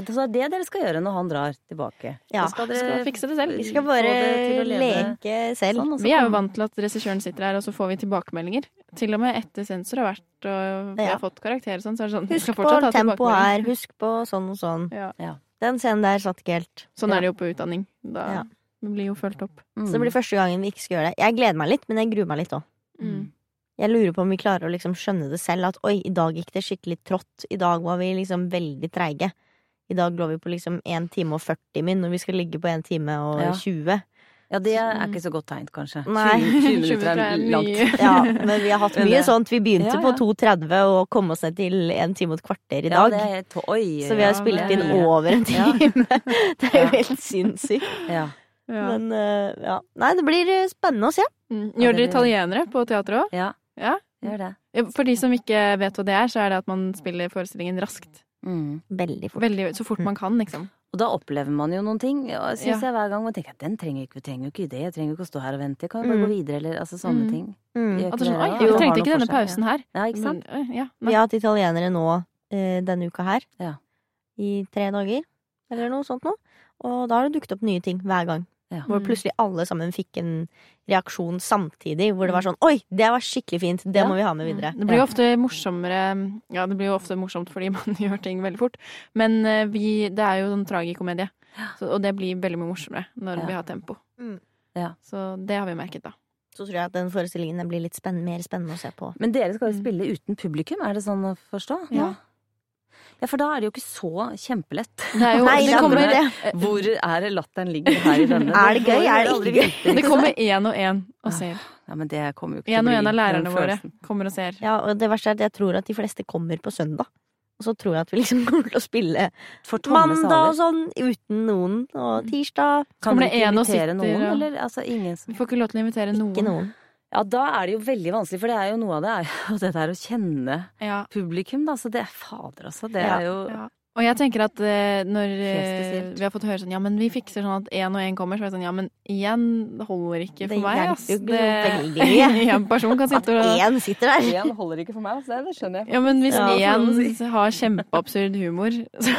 Så er det dere skal gjøre når han drar tilbake. Ja, Så skal Skal fikse det selv. Vi skal bare det leke selv. sånn, Vi er jo vant til at regissøren sitter her, og så får vi tilbakemeldinger. Til og med etter sensor har vært, og vi har fått karakter og sånn, så er det sånn Husk på tempo her, husk på sånn og sånn. Ja. Ja. Den scenen der satt ikke helt. Sånn er det jo på utdanning. Da Ja. vi blir jo fulgt opp. Mm. Så det blir første gangen vi ikke skal gjøre det. Jeg gleder meg litt, men jeg gruer meg litt òg. Mm. Jeg lurer på om vi klarer å liksom skjønne det selv, at oi, i dag gikk det skikkelig trått. I dag var vi liksom veldig treige. I dag lå vi på liksom 1 time og 40 min, og vi skal ligge på 1 time og Ja. 20. Ja, det er ikke så godt tegn, kanskje. Nei. 20, 20 20 minutter er langt. Ja, men vi har hatt mye sånt. Vi begynte Ja, på 2.30 og kom oss ned til 1 time og et kvarter i dag. Ja, det er, to- oi, Så vi har Ja, spilt inn er- over en Ja. time. Det er jo Ja. helt sinnssykt. ja. Ja. Men eh, ja. Nei, det blir eh, spennende å se. Mm. Gjør det dere italienere på teatret òg? ja, Ja. gjør det. For de som ikke vet hva det er, så er det at man spiller forestillingen raskt. Mm. Veldig fort. Veldig, så fort man kan, liksom. Og da opplever man jo noen ting, og syns Ja. jeg hver gang. Man tenker at den trenger ikke, vi trenger jo ikke det, jeg trenger jo ikke å stå her og vente, kan jo bare Mm. gå videre, eller altså sånne Mm. ting. Mm. Er sånn, dere Oi, det? vi trengte ikke denne pausen her. Ja, ikke sant? Men, ja, Vi har hatt italienere nå eh, denne uka her. Ja. I tre dager, eller noe sånt noe. Og da har det dukket opp nye ting hver gang. Ja. Hvor Mm. plutselig alle sammen fikk en reaksjon samtidig. Hvor det var sånn Oi, det var skikkelig fint! Det Ja. må vi ha med videre. Det blir jo ofte morsommere Ja, det blir jo ofte morsomt fordi man gjør ting veldig fort. Men eh, vi, det er jo en tragikomedie, så, og det blir veldig mye morsommere når Ja. vi har tempo. Mm. Ja. Så det har vi merket, da. Så tror jeg at den forestillingen blir litt spenn mer spennende å se på. Men dere skal jo Mm. spille uten publikum, er det sånn å forstå? Ja. Ja, for da er det jo ikke så kjempelett. Er jo Nei, det kommer, er det. Hvor er det latteren ligger her i denne? Er det gøy? Er det aldri ikke gøy? det kommer én og én og ser. Ja, men det kommer jo ikke En og bli av lærerne våre kommer og ser. Ja, og det verste er at jeg tror at de fleste kommer på søndag. Og så tror jeg at vi liksom kommer til å spille mandag og sånn uten noen. Og tirsdag Kan kommer dere ikke en og invitere noen, og- eller? Altså ingen som Vi får ikke lov til å invitere noen. ikke noen. Ja, da er det jo veldig vanskelig, for det er jo noe av det er jo det der å kjenne Ja, publikum, da. Så det er fader, altså. Det er jo. Og jeg tenker at eh, når eh, vi har fått høre sånn Ja, men vi fikser sånn at én og én kommer, så er det sånn Ja, men én holder ikke for meg, ass. hjelper jo ikke veldig. En person kan sitte og én sitter der. Én holder ikke for meg, ass. Det skjønner jeg. Ja, men hvis Ja, si. har kjempeabsurd humor, så,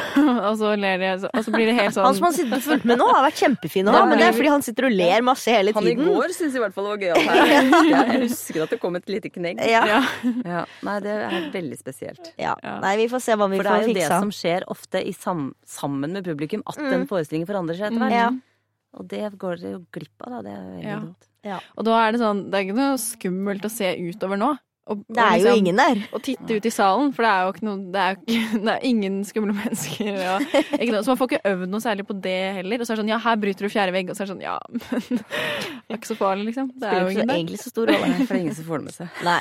og så ler de, så- og så blir det helt sånn Han som har sittet og fulgt med nå, har vært kjempefin nå, men det er fordi han sitter og ler masse hele tiden. Han i går syntes i hvert fall det var gøyalt her. Jeg husker- at det kom et lite knegg. Ja. Ja. Nei, det er veldig spesielt. Ja. Ja. Nei, vi får se hva vi får fiksa. For det er jo det som skjer ofte i sam sammen med publikum, at Mm. den forestillingen forandrer seg etter hvert. Ja. Og det går dere jo glipp av, da. Det er veldig Ja. dumt. Og da er det sånn Det er ikke noe skummelt å se utover nå. og, Det er og jo liksom- ingen der. å titte ut i salen, for det er jo ikke noe Det er, jo ikke, det er ingen skumle mennesker. Ja. ikke noe, så man får ikke øvd noe særlig på det heller. Og så er det sånn ja, her bryter du fjerde vegg, og så er det sånn ja, men det er ikke så farlig, liksom. Det er jo ingen der. egentlig så stor rolle. For det er ingen som får det med seg. Nei,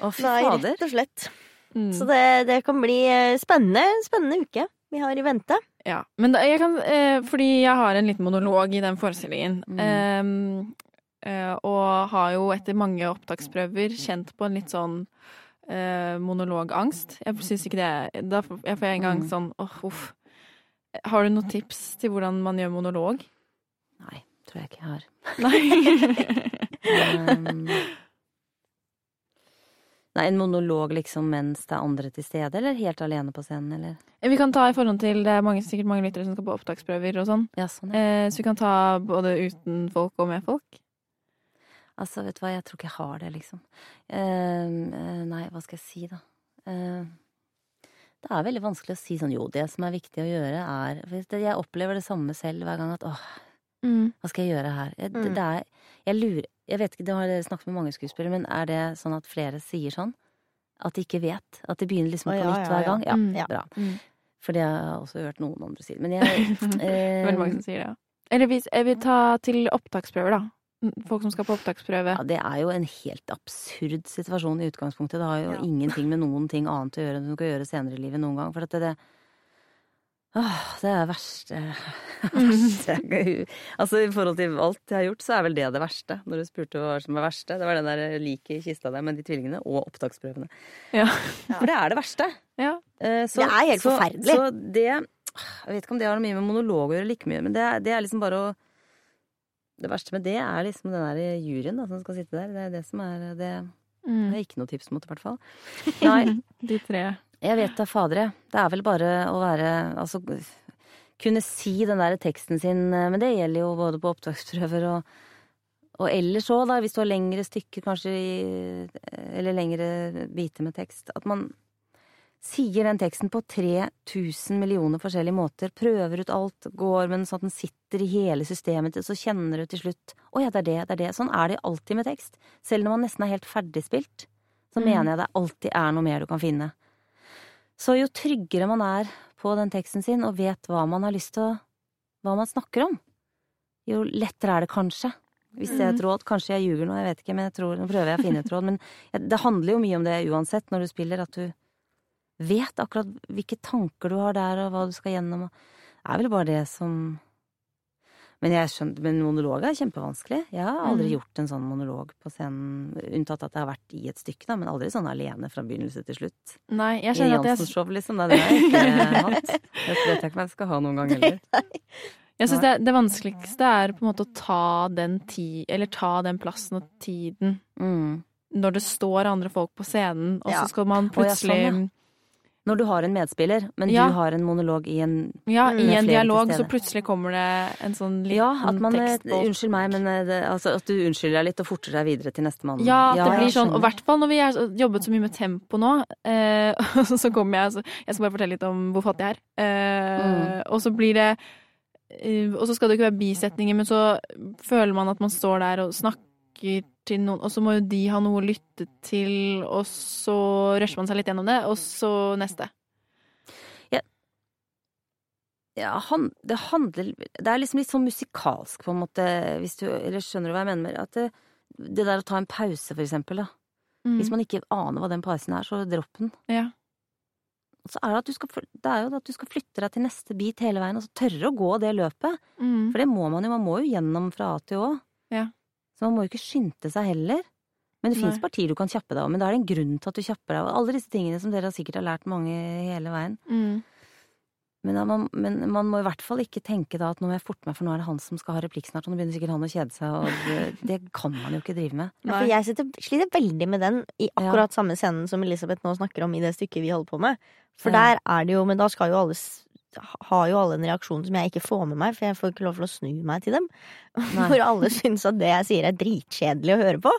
Å, fy Nei fader. rett og slett. Mm. Så det, det kan bli eh, spennende, spennende uke vi har i vente. Ja, men da, jeg kan, eh, fordi jeg har en liten monolog i den forestillingen. Mm. Eh, og har jo etter mange opptaksprøver kjent på en litt sånn eh, monologangst. Jeg syns ikke det er Da får jeg får en gang Mm. sånn åh, uff. Har du noen tips til hvordan man gjør monolog? Nei, tror jeg ikke jeg har. Nei. Um, nei, en monolog liksom mens det er andre til stede, eller helt alene på scenen, eller? vi kan ta i forhold til Det er mange, sikkert mange lyttere som skal på opptaksprøver og sånn. Ja, sånn. Eh, så vi kan ta både uten folk og med folk. Altså, vet du hva, jeg tror ikke jeg har det, liksom. Um, eh, nei, hva skal jeg si, da? Eh, det er veldig vanskelig å si sånn jo, det som er viktig å gjøre, er for Jeg opplever det samme selv hver gang at åh, hva skal jeg gjøre her? Det, Mm. det er, jeg lurer Jeg vet ikke, det har snakket med mange skuespillere, men er det sånn at flere sier sånn? At de ikke vet? At de begynner liksom på ja, nytt ja, hver gang? Ja, Mm. Ja. bra. Mm. For det har jeg også hørt noen andre si. Men jeg eh, Veldig mange som sier det. ja. Eller hvis jeg vil ta til opptaksprøver, da. Folk som skal på opptaksprøve. ja, Det er jo en helt absurd situasjon i utgangspunktet. Det har jo Ja. ingenting med noen ting annet å gjøre enn du skal gjøre senere i livet noen gang. For at det, det Åh, det er verste, verste Altså i forhold til alt jeg har gjort, så er vel det det verste. Når du spurte hva som er verste. Det var den der liket i kista der med de tvillingene, og opptaksprøvene. Ja. For det er det verste. Ja. Eh, så- Det er helt så- forferdelig. Så det Jeg vet ikke om det har mye med monolog å gjøre, like mye, men det det er liksom bare å Det verste med det er liksom den der juryen da, som skal sitte der. Det er det som er Det har er ikke noe tips mot, i hvert fall. Nei, De tre. Jeg vet da fader, jeg. Det er vel bare å være Altså kunne si den der teksten sin, eh, men det gjelder jo både på opptaksprøver og og ellers òg, da, hvis du har lengre stykker, kanskje, eller lengre biter med tekst, at man sier den teksten på 3000 millioner forskjellige måter, prøver ut alt, går med den sånn at den sitter i hele systemet ditt, så kjenner du til slutt Å ja, det er det, det er det. Sånn er det alltid med tekst. Selv når man nesten er helt ferdigspilt, så Mm. mener jeg det alltid er noe mer du kan finne. Så jo tryggere man er på den teksten sin, og vet hva man har lyst til å Hva man snakker om, jo lettere er det kanskje. Hvis det er et råd. Kanskje jeg ljuger nå, jeg vet ikke, men jeg tror, nå prøver jeg å finne et råd. Men det handler jo mye om det uansett når du spiller, at du vet akkurat hvilke tanker du har der, og hva du skal gjennom. Det er vel bare det som Men jeg skjønner, men monolog er kjempevanskelig. Jeg har aldri Mm. gjort en sånn monolog på scenen, unntatt at jeg har vært i et stykke, da, men aldri sånn alene fra begynnelse til slutt. Nei, jeg I kjenner at jeg Jansen-show, liksom. Det har jeg ikke hatt. Det vet jeg ikke om jeg skal ha noen gang heller. Jeg syns det, det vanskeligste er på en måte å ta den ti, eller ta den plassen og tiden Mm. når det står andre folk på scenen, og Ja. så skal man ja, plutselig sånn, Når du har en medspiller, men Ja. du har en monolog i en Ja, Mm. i en dialog så plutselig kommer det en sånn liten Ja, at man eh, tekstbolt. Unnskyld meg, men eh, det, altså, at du unnskylder deg litt og forter deg videre til nestemann. Ja, at det blir sånn, og i hvert fall når vi har jobbet så mye med tempo nå, eh, og så kommer jeg så Jeg skal bare fortelle litt om hvor fattig jeg er. Eh, Og så blir det eh, Og så skal det ikke være bisetninger, men så føler man at man står der og snakker til noen, og så må jo de ha noe å lytte til, og så rusher man seg litt gjennom det, og så neste. Ja, han, det handler Det er liksom litt sånn musikalsk, på en måte, hvis du Eller skjønner du hva jeg mener at det, det der å ta en pause, for eksempel, da. Mm. Hvis man ikke aner hva den pausen er, så dropp den. Ja. Så er det, at du skal, det er jo at du skal flytte deg til neste bit hele veien, og så tørre å gå det løpet. Mm. For det må man jo. Man må jo gjennom fra A til Å. Ja. Så man må jo ikke skynde seg heller. Men det fins partier du kan kjappe deg av. Men da er det en grunn til at du kjapper deg av. Alle disse tingene som dere sikkert har lært mange hele veien. Mm. Men, man, men man må i hvert fall ikke tenke da at nå må jeg forte meg, for nå er det han som skal ha replikk snart, og nå begynner sikkert han å kjede seg, og det, det kan man jo ikke drive med. Ja, for jeg sitter, sliter veldig med den i Ja. akkurat samme scenen som Elisabeth nå snakker om i det stykket vi holder på med. For Ja. der er det jo Men da skal jo alle har jo alle en reaksjon som jeg ikke får med meg, for jeg får ikke lov til å snu meg til dem. Nei. Hvor alle syns at det jeg sier er dritkjedelig å høre på.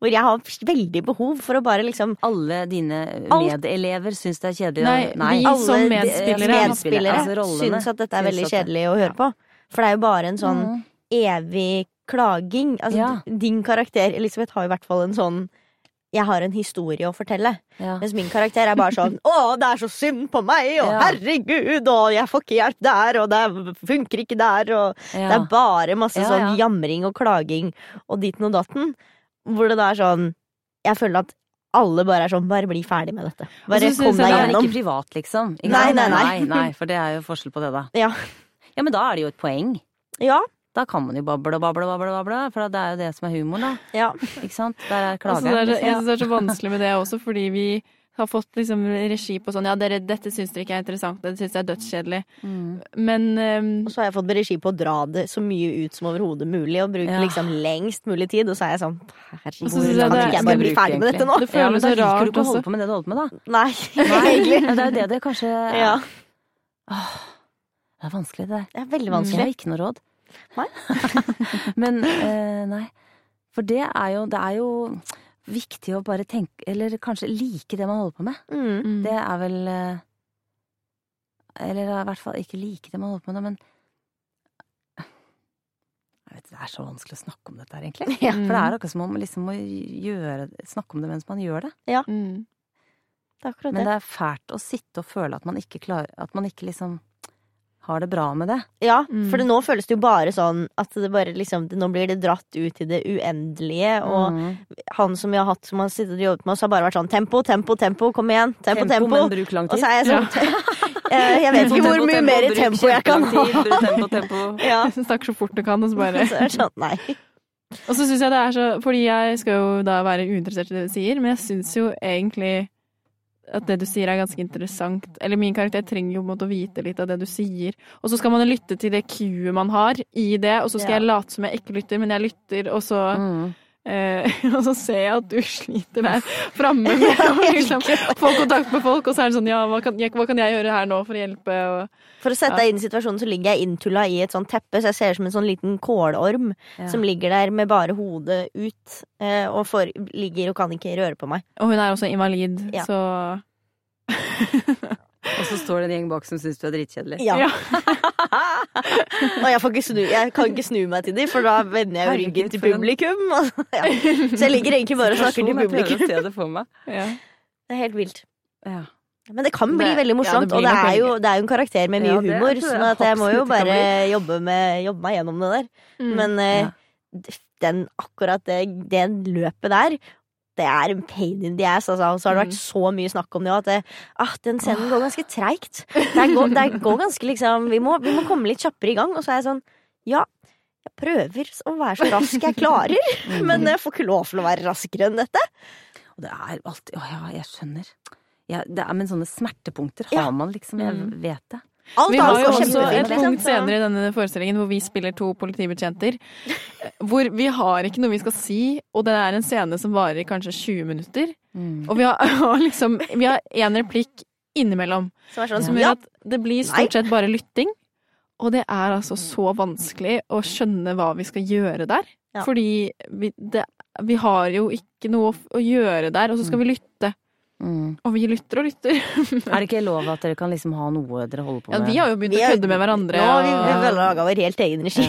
Hvor jeg har veldig behov for å bare liksom Alle dine Alt- medelever syns det er kjedelig. Nei, vi alle som de- medspillere. medspillere altså rollene, syns at dette er veldig det- kjedelig å høre på. For det er jo bare en sånn Mm. evig klaging. Altså, Ja. din karakter, Elisabeth, har i hvert fall en sånn jeg har en historie å fortelle. Ja. Mens min karakter er bare sånn 'Å, det er så synd på meg', og Ja. 'herregud', og 'jeg får ikke hjelp der', og 'det funker ikke der', og Ja. Det er bare masse sånn ja. jamring og klaging og ditten og datten. Hvor det da er sånn Jeg føler at alle bare er sånn Bare bli ferdig med dette. Bare kom deg gjennom. ikke privat, liksom. Ikke nei, nei, nei. nei, For det er jo forskjell på det, da. Ja. Ja, men da er det jo et poeng. Ja, Da kan man jo bable og bable og bable, bable, for det er jo det som er humoren, da. ja. Ikke sant? Der er Altså, klageren. det er, jeg syns synes det er så vanskelig med det også, fordi vi har fått liksom regi på sånn Ja, dere, dette syns dere ikke er interessant, dette syns jeg er dødskjedelig. Mm. Men um, Og så har jeg fått regi på å dra det så mye ut som overhodet mulig, og bruke Ja. liksom lengst mulig tid, og så er jeg sånn Herregud, så jeg kan det- ikke jeg bare bli ferdig med dette nå? Det Ja, men føles da så liker du ikke å holde på med det du holder på med, da. Nei, egentlig. ja, det er jo det det kanskje Ja. Åh, det er vanskelig, det der. Det er veldig Jeg har ikke noe råd. Nei. Men eh, nei. For det er jo Det er jo viktig å bare tenke Eller kanskje like det man holder på med. Mm. Mm. Det er vel eh, Eller i hvert fall ikke like det man holder på med, men jeg vet, Det er så vanskelig å snakke om dette her, egentlig. Ja. For det er akkurat som om man liksom må gjøre, snakke om det mens man gjør det. Mm. Det er akkurat Men det. det er fælt å sitte og føle at man ikke klarer At man ikke liksom har det bra med det. Ja, Mm. for det, nå føles det jo bare sånn at det bare liksom Nå blir det dratt ut i det uendelige, og Mm. han som vi har hatt som har sittet og jobbet med oss, har bare vært sånn tempo, tempo, tempo, kom igjen, tempo, tempo. tempo. men bruk lang tid. Og så er jeg sånn ja. Jeg vet ikke hvor mye mer tempo jeg kan ha. Tempo, tempo. Ja, Snakker så fort du kan, og så bare så er det sånn, nei. Og så syns jeg det er så Fordi jeg skal jo da være uinteressert i det du sier, men jeg syns jo egentlig at det du sier er ganske interessant. Eller min karakter trenger jo på en måte å vite litt av det du sier. Og så skal man lytte til det cuet man har i det, og så skal Ja. jeg late som jeg ikke lytter, men jeg lytter, og så Mm. Eh, og så ser jeg at du sliter der framme med å liksom, få kontakt med folk, og så er det sånn ja, hva kan, jeg, hva kan jeg gjøre her nå for å hjelpe? Og, For å sette deg inn i situasjonen, så ligger jeg inntulla i et sånt teppe, så jeg ser ut som en sånn liten kålorm Ja. som ligger der med bare hodet ut, eh, og for, ligger og kan ikke røre på meg. og hun er også invalid, Ja. så Og så står det en gjeng bak som syns du er dritkjedelig. Ja. Ja. og jeg, får ikke snu, jeg kan ikke snu meg til dem, for da vender jeg ryggen til publikum. og- ja. Så jeg ligger egentlig bare og snakker til publikum. jeg prøver å se det for meg. ja. Det er helt vilt. Ja. Men det kan bli Det- veldig ja, morsomt, det og det er, jo, det er jo en karakter med mye Ja, humor, så sånn jeg må jo bare jobbe, med, jobbe meg gjennom det der. Mm. Men eh, Ja. den, akkurat det, det løpet der det er en pain in the ass. Altså. Og så har det vært Mm. så mye snakk om det at det, ah, den scenen går ganske treigt. Det går, det går ganske liksom vi må, vi må komme litt kjappere i gang. Og så er jeg sånn Ja, jeg prøver å være så rask jeg klarer, men jeg får ikke lov til å være raskere enn dette. Og det er alltid Å ja, jeg skjønner. Ja, det er, men sånne smertepunkter har man liksom. Jeg Mm. vet det. Alt Vi har jo også et liksom, punkt senere i denne forestillingen hvor vi spiller to politibetjenter. Hvor vi har ikke noe vi skal si, og det er en scene som varer kanskje 20 minutter. Mm. Og vi har, liksom Vi har én replikk innimellom Som sånn, som ja, gjør at det blir stort sett bare lytting. Og det er altså så vanskelig å skjønne hva vi skal gjøre der. Ja. Fordi vi, det, vi har jo ikke noe å gjøre der, og så skal vi lytte. Mm. Og vi lytter og lytter. Er det ikke lov at dere kan liksom ha noe dere holder på Ja, vi har jo begynt har, å kødde med hverandre. Nå har vi, vi og- laga vår helt egen regi.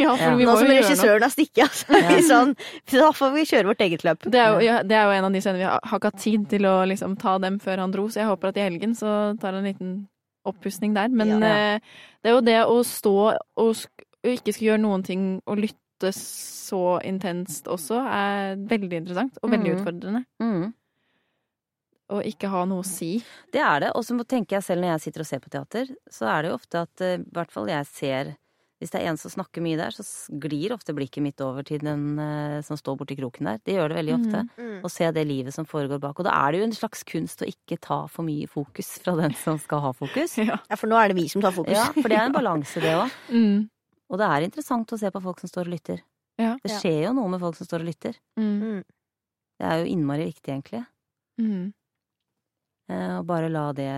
ja, for Ja. vi Nå som regissøren har stikket, altså. er sånn, da får vi kjøre vårt eget løp. Det er, jo, ja, det er jo en av de scenene vi har, har ikke hatt tid til å liksom, ta dem før han dro, så jeg håper at i helgen så tar han en liten oppussing der. Men Ja. eh, det er jo det å stå og, sk og ikke skulle gjøre noen ting og lytte så intenst også, er veldig interessant og veldig mm. utfordrende. Mm. Og ikke ha noe å si. Det er det. Og så tenker jeg selv når jeg sitter og ser på teater, så er det jo ofte at eh, i hvert fall jeg ser Hvis det er en som snakker mye der, så glir ofte blikket mitt over til den eh, som står borti kroken der. Det gjør det veldig ofte. Mm. Å se det livet som foregår bak. Og da er det jo en slags kunst å ikke ta for mye fokus fra den som skal ha fokus. Ja. Ja, for nå er det vi som tar fokus. Ja, for det er en balanse, det òg. Mm. Og det er interessant å se på folk som står og lytter. Ja. Det skjer jo noe med folk som står og lytter. Mm. Mm. Det er jo innmari viktig, egentlig. Mm. Eh, Å bare la det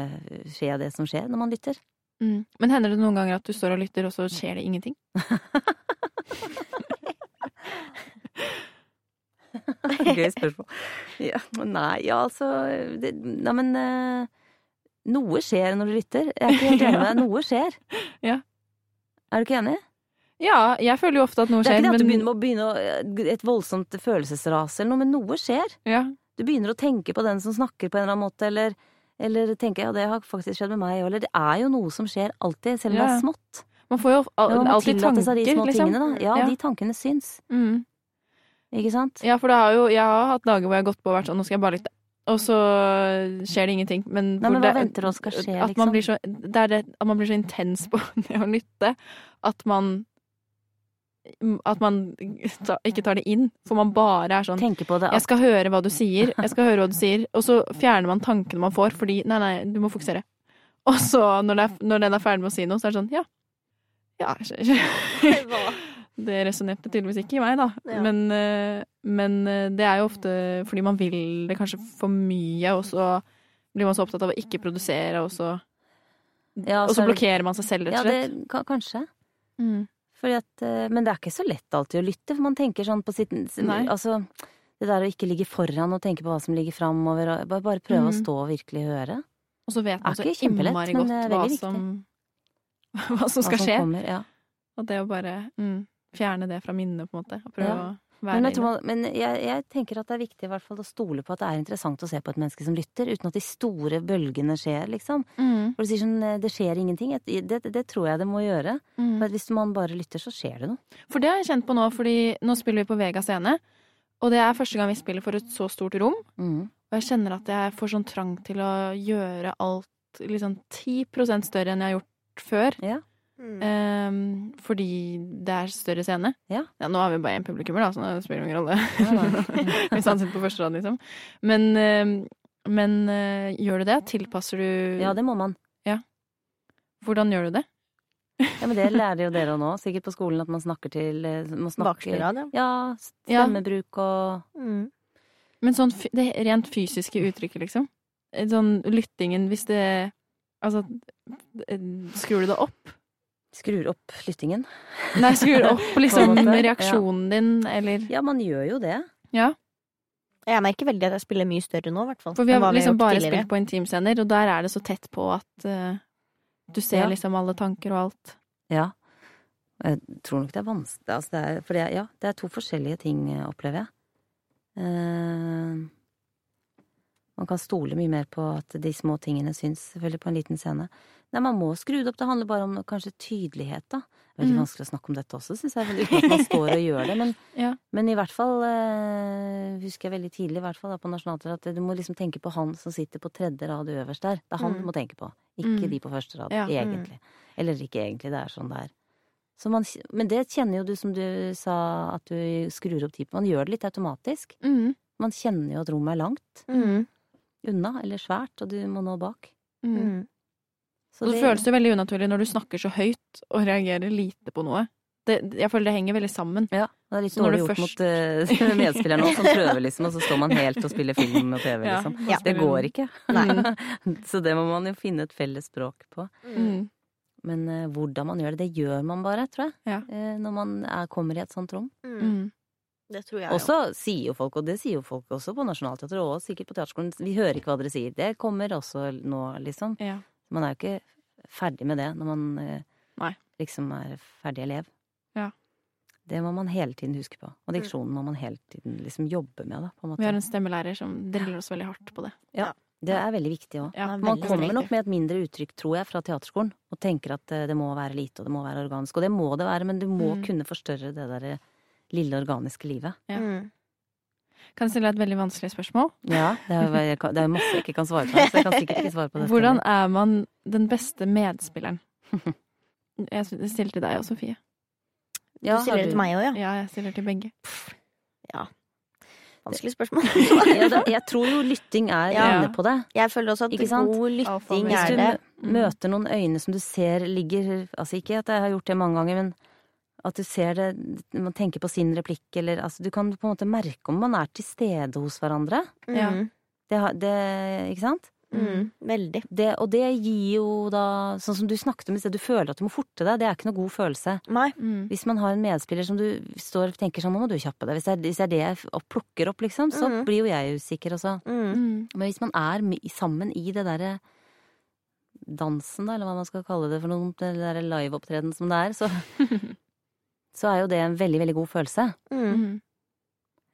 skje, det som skjer, når man lytter. Mm. Men hender det noen ganger at du står og lytter, og så skjer det ingenting? Gøy spørsmål. Ja, nei, ja, altså det, Nei, men eh, Noe skjer når du lytter. Jeg er ikke helt enig med deg. Noe skjer. Ja. Er du ikke enig? Ja, jeg føler jo ofte at noe skjer. Det er ikke det at du begynner med å begynne et voldsomt følelsesras eller noe, men noe skjer. ja. Du begynner å tenke på den som snakker på en eller annen måte, eller, eller tenker ja, det har faktisk skjedd med meg, eller det er jo noe som skjer alltid, selv om det er smått. Man får jo al ja, man alltid tanker, seg de små liksom. tingene, da. Ja, ja. de tankene syns. Mm. Ikke sant? Ja, for det har jo, jeg har hatt dager hvor jeg har gått på og vært sånn, nå skal jeg bare lytte. Og så skjer det ingenting. Men, Nei, men hva det- venter at skal skje, at man liksom? blir så, det er det, at man blir så intens på det å lytte at man At man ta, ikke tar det inn. For man bare er sånn på det. Jeg skal høre hva du sier, jeg skal høre hva du sier. Og så fjerner man tankene man får, fordi Nei, nei, du må fokusere. Og så, når, er, når den er ferdig med å si noe, så er det sånn Ja. Ja. Det resonnerte tydeligvis ikke i meg, da. Ja. Men, eh, men eh, det er jo ofte fordi man vil det kanskje for mye, og så blir man så opptatt av å ikke produsere, og så Ja, Og så er blokkerer man seg selv, rett Ja, og slett. det kanskje. Mm. At, eh, men det er ikke så lett alltid å lytte, for man tenker sånn på sitt Nei. Altså, det der å ikke ligge foran og tenke på hva som ligger framover, og bare, bare prøve å Mhm. stå og virkelig høre Og så vet man så innmari godt er hva som, hva som hva skal som skje. kommer. Ja. Og det å bare mm, fjerne det fra minnet, på en måte. Og prøve Ja. å Men, jeg, man, men jeg, jeg tenker at det er viktig i hvert fall å stole på at det er interessant å se på et menneske som lytter, uten at de store bølgene skjer, liksom. Mm, For du sier sånn, eh, det skjer ingenting. Det, det, det tror jeg det må gjøre. mm. For hvis man bare lytter, så skjer det noe. For det har jeg kjent på nå, fordi nå spiller vi på Vega scene. Og det er første gang vi spiller for et så stort rom. Mm. Og jeg kjenner at jeg får sånn trang til å gjøre alt liksom 10 større enn jeg har gjort før. Ja. Mm. Um, fordi det er større scene. Ja. nå har vi bare én publikummer, da, så det spiller ingen rolle. Ja. Hvis han sitter på første rad, liksom. Men, uh, men uh, gjør du det? Tilpasser du ja, det må man. Hvordan gjør du det? Ja, men det lærer jo dere òg nå, sikkert på skolen, at man snakker til eh, Man Bakerste snakker rad, ja. Ja, Ja. stemmebruk og Mm. Men sånn det rent fysiske uttrykket, liksom. Eh, Sånn lyttingen, hvis det Altså, skrur du det opp? Skrur opp lyttingen. Nei, skrur opp liksom reaksjonen din, eller Ja, man gjør jo det. Ja. Jeg merker veldig at jeg spiller mye større nå, i hvert fall. For vi har liksom gjort bare tidligere. spilt på intimscener, og der er det så tett på at uh, du ser Ja. liksom alle tanker og alt. Ja. Jeg tror nok det er vanskelig altså det er, For det, er- ja, det er to forskjellige ting, eh, opplever jeg. Eh, man kan stole mye mer på at de små tingene syns, selvfølgelig, på en liten scene. Nei, man må skru det opp. Det handler bare om kanskje tydelighet, da. Veldig Mm. vanskelig å snakke om dette også, syns jeg, uten at man står og gjør det. Men, Ja. men i hvert fall eh, husker jeg veldig tidlig, i hvert fall da, på Nationaltheatret, at du må liksom tenke på han som sitter på tredje rad øverst der. Det er han Mm. du må tenke på, ikke Mm. de på første rad, Ja. egentlig. Eller ikke egentlig, det er sånn det er. Så man, men det kjenner jo du, som du sa, at du skrur opp tid på. Man gjør det litt automatisk. Mm. Man kjenner jo at rommet er langt Mm. Unna, eller svært, og du må nå bak. Mm. Mm. det, det føles jo veldig unaturlig når du snakker så høyt og reagerer lite på noe. Det, jeg føler det henger veldig sammen. Ja, det er litt dårlig gjort først- mot uh, medspilleren òg, som prøver liksom, og så står man helt og spiller film og TV, Ja, liksom. Ja. Det går ikke. Nei. så det må man jo finne et felles språk på. Mm. Men uh, hvordan man gjør det, det gjør man bare, tror jeg. Ja. Uh, når man er, kommer i et sånt rom. Mm. Mm. Det tror jeg jo. Også sier jo folk, og det sier jo folk også på Nationaltheatret og sikkert på teaterskolen, vi hører ikke hva dere sier. Det kommer også nå, liksom. Ja. Man er jo ikke ferdig med det når man eh, Nei. liksom er ferdig elev. Ja. Det må man hele tiden huske på. Og diksjonen må man hele tiden liksom jobbe med, da, på en måte. Vi har en stemmelærer som driller oss veldig hardt på det. Ja, Det er veldig viktig òg. Ja, Man kommer nok med et mindre uttrykk, tror jeg, fra teaterskolen, og tenker at eh, det må være lite, og det må være organisk. Og det må det være, men du må Mm. kunne forstørre det derre lille organiske livet. Ja. Mm. Kan jeg stille deg et veldig vanskelig spørsmål? Ja, det er det er masse jeg ikke kan svare på, så jeg kan sikkert ikke svare på dette. Hvordan er man den beste medspilleren? Jeg stiller til deg og Sofie. Ja, du stiller du... til meg òg, ja. Ja, jeg stiller til begge. Ja. Vanskelig spørsmål. ja, det, jeg tror jo lytting er Ja. inne på det. Jeg føler også at Ikke sant? god lytting er det. Hvis du møter noen øyne som du ser ligger Altså ikke at jeg har gjort det mange ganger, men at du ser det Man tenker på sin replikk, eller altså Du kan på en måte merke om man er til stede hos hverandre. Ja. Mm. Det, det Ikke sant? Mm. Veldig. Det, og det gir jo da Sånn som du snakket om i sted, du føler at du må forte deg. Det er ikke noe god følelse. Nei. Mm. Hvis man har en medspiller som du står og tenker sånn, nå må du kjappe deg. Hvis det er, hvis det, er det jeg plukker opp, liksom, så mm. blir jo jeg usikker også. Mm. Mm. Men hvis man er sammen i det derre dansen, da, eller hva man skal kalle det for noe, det derre liveopptreden som det er, så, så er jo det en veldig, veldig god følelse. Mm. Mm.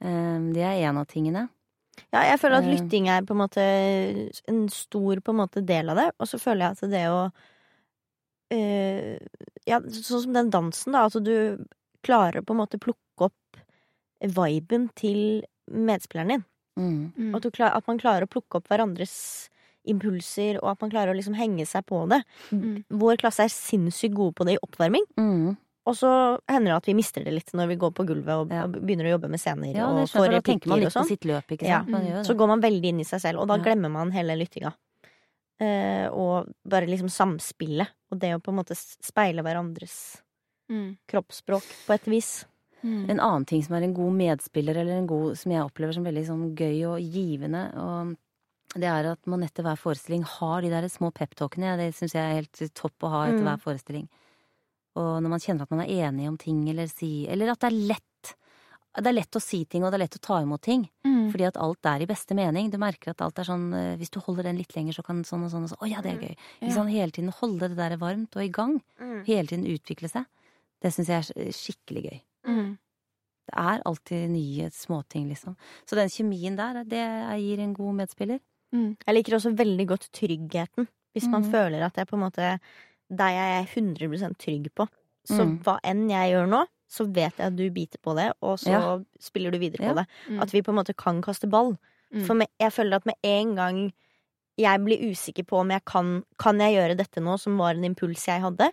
Eh, Det er en av tingene. Ja, jeg føler at Eh. lytting er på en måte en stor på en måte del av det, og så føler jeg at det å Uh, Ja, sånn som den dansen, da, at du klarer å på en måte plukke opp viben til medspilleren din. Mm. Mm. At, du klar, at man klarer å plukke opp hverandres impulser, og at man klarer å liksom henge seg på det. Mm. Vår klasse er sinnssykt gode på det i oppvarming. Og så hender det at vi mister det litt når vi går på gulvet og, Ja. og begynner å jobbe med scener Ja, og det skjønner jeg. Da tenker man replikker og litt på sånn. sitt løp, ikke Ja. sant. Så går man veldig inn i seg selv, og da Ja. glemmer man hele lyttinga. Eh, og bare liksom samspillet, og det å på en måte speile hverandres Mm. kroppsspråk på et vis. Mm. En annen ting som er en god medspiller, eller en god, som jeg opplever som veldig sånn gøy og givende, og det er at man etter hver forestilling har de der små peptalkene. Det syns jeg er helt topp å ha etter Mm. hver forestilling. Og når man kjenner at man er enig om ting, eller si Eller at det er lett. Det er lett å si ting, og det er lett å ta imot ting. Mm. Fordi at alt er i beste mening. Du merker at alt er sånn eh, Hvis du holder den litt lenger, så kan sånn og sånn og sånn. Å ja, det er gøy. Ja. man? Hele tiden holde det der varmt og i gang. Hele tiden utvikle seg. Det syns jeg er skikkelig gøy. Mm. Det er alltid nye småting, liksom. Så den kjemien der, det gir en god medspiller. Mm. Jeg liker også veldig godt tryggheten. Hvis man Mhm. føler at jeg på en måte Deg er jeg 100 trygg på. Så Mm. hva enn jeg gjør nå, så vet jeg at du biter på det, og så Ja. spiller du videre på Ja. det. Mm. At vi på en måte kan kaste ball. Mm. For jeg føler at med en gang jeg blir usikker på om jeg kan Kan jeg gjøre dette nå, som var en impuls jeg hadde,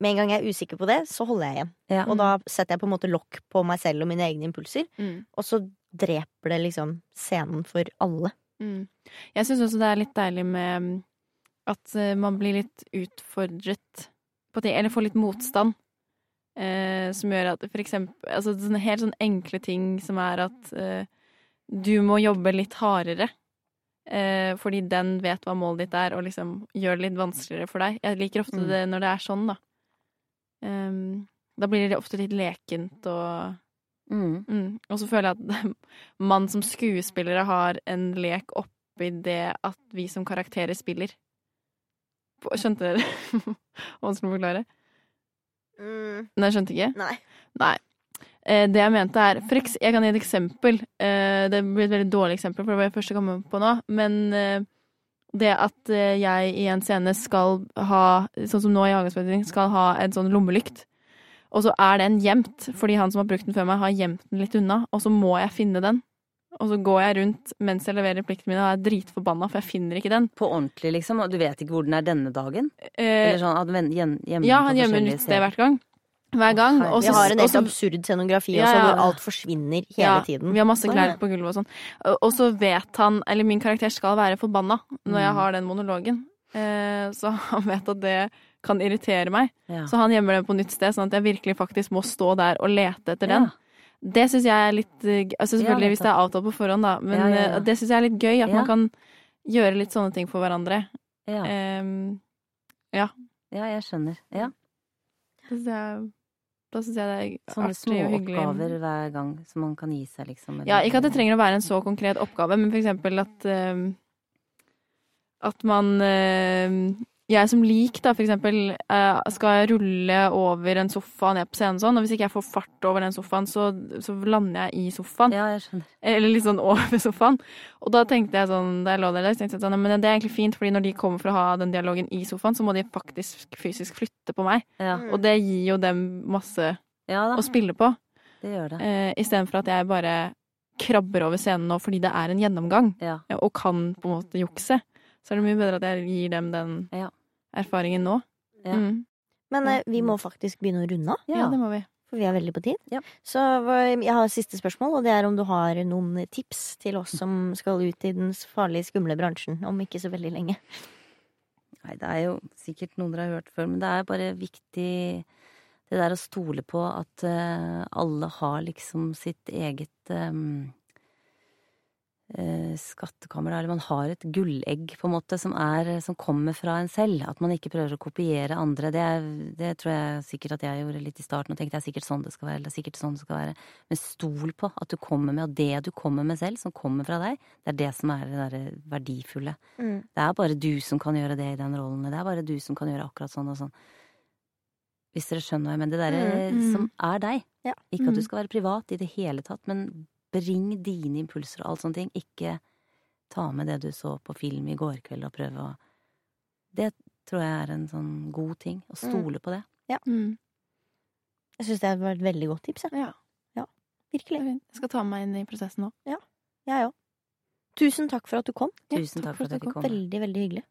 med en gang jeg er usikker på det, så holder jeg igjen. Ja. Og da setter jeg på en måte lokk på meg selv og mine egne impulser, Mm. og så dreper det liksom scenen for alle. Mm. Jeg syns også det er litt deilig med at eh, man blir litt utfordret på ting, eller får litt motstand. Eh, som gjør at for eksempel altså sånne helt sånne enkle ting som er at eh, du må jobbe litt hardere. Eh, fordi den vet hva målet ditt er, og liksom gjør det litt vanskeligere for deg. Jeg liker ofte Mm. det når det er sånn, da. Ehm, da blir det ofte litt lekent og Mm. Mm. Og så føler jeg at man som skuespillere har en lek oppi det at vi som karakterer spiller. Skjønte dere hva å forklare? forklare? Nei, skjønte ikke? Nei. Nei. Eh, det jeg mente er eks Jeg kan gi et eksempel. Eh, det blir et veldig dårlig eksempel, for det var det første jeg kom på nå. Men eh, det at eh, jeg i en scene skal ha, sånn som nå i Hagesforening, skal ha en sånn lommelykt. Og så er den gjemt, fordi han som har brukt den før meg, har gjemt den litt unna. Og så må jeg finne den. Og så går jeg rundt mens jeg leverer pliktene mine og er dritforbanna, for jeg finner ikke den. På ordentlig, liksom? Og du vet ikke hvor den er denne dagen? Eh, Eller sånn at gjen- gjemme ja, han gjemmer nytt sted hvert gang. Hver gang. Og Vi så- har en helt absurd scenografi Ja, også, hvor alt forsvinner hele ja, tiden. Vi har masse klær på gulvet og sånn. Og- Og så vet han, eller min karakter skal være forbanna når jeg Mm. har den monologen. Eh, Så han vet at det kan irritere meg. Ja. Så han gjemmer den på nytt sted, sånn at jeg virkelig faktisk må stå der og lete etter den. Det syns jeg er litt gøy. g- altså Selvfølgelig hvis det er avtalt på forhånd, da. Men Ja, ja, ja. eh, det syns jeg er litt gøy. At man kan gjøre litt sånne ting for hverandre. Ja. Um, ja, jeg skjønner. Ja. da syns jeg, det er Sånne artig og hyggelig. småoppgaver hver gang som man kan gi seg, liksom. Ja, ikke at det trenger å være en så konkret oppgave, men for eksempel at um, At man ehm, Jeg som lik, da, for eksempel, skal skal rulle over en sofa ned på scenen sånn, og hvis ikke jeg får fart over den sofaen, så, så lander jeg i sofaen. Ja, jeg skjønner. Eller litt sånn over sofaen. Og da tenkte jeg sånn, da jeg lå der, så tenkte jeg sånn, men det er egentlig fint, fordi når de kommer for å ha den dialogen i sofaen, så må de faktisk fysisk flytte på meg. Ja, Og det gir jo dem masse ja da, å spille på. det gjør det. Eh, Istedenfor at jeg bare krabber over scenen nå fordi det er en gjennomgang, Ja. eh, og kan på en måte jukse. Så er det mye bedre at jeg gir dem den Ja. Erfaringen nå. Ja. Mm. Men eh, vi må faktisk begynne å runde av, Ja. det må vi. for vi er veldig på tid. Ja. Så jeg har siste spørsmål, og det er om du har noen tips til oss som skal ut i den farlige, skumle bransjen om ikke så veldig lenge. Nei, det er jo sikkert noen dere har hørt før, men det er bare viktig det der å stole på at uh, alle har liksom sitt eget um, skattekammer, eller man har et gullegg, på en måte, som, er, som kommer fra en selv. At man ikke prøver å kopiere andre. Det, er, det tror jeg sikkert at jeg gjorde litt i starten, og tenkte det er sikkert sånn det skal være, eller det er sikkert sånn det skal være. Men stol på at du kommer med, og det du kommer med selv, som kommer fra deg, det er det som er det derre verdifulle. Det er bare du som kan gjøre det i den rollen. Det er bare du som kan gjøre akkurat sånn og sånn. Hvis dere skjønner hva jeg mener. Det derre Mm, mm. som er deg. Ja. Ikke at Mm. du skal være privat i det hele tatt, men bring dine impulser og alt sånne ting. Ikke ta med det du så på film i går kveld og prøve å Det tror jeg er en sånn god ting. Å stole på det. Mm. Jeg syns det var et veldig godt tips. Ja. Ja, Virkelig. Jeg skal ta med meg inn i prosessen nå. Jeg òg. Tusen takk for at du kom. Tusen takk for at jeg kom. Veldig, veldig hyggelig.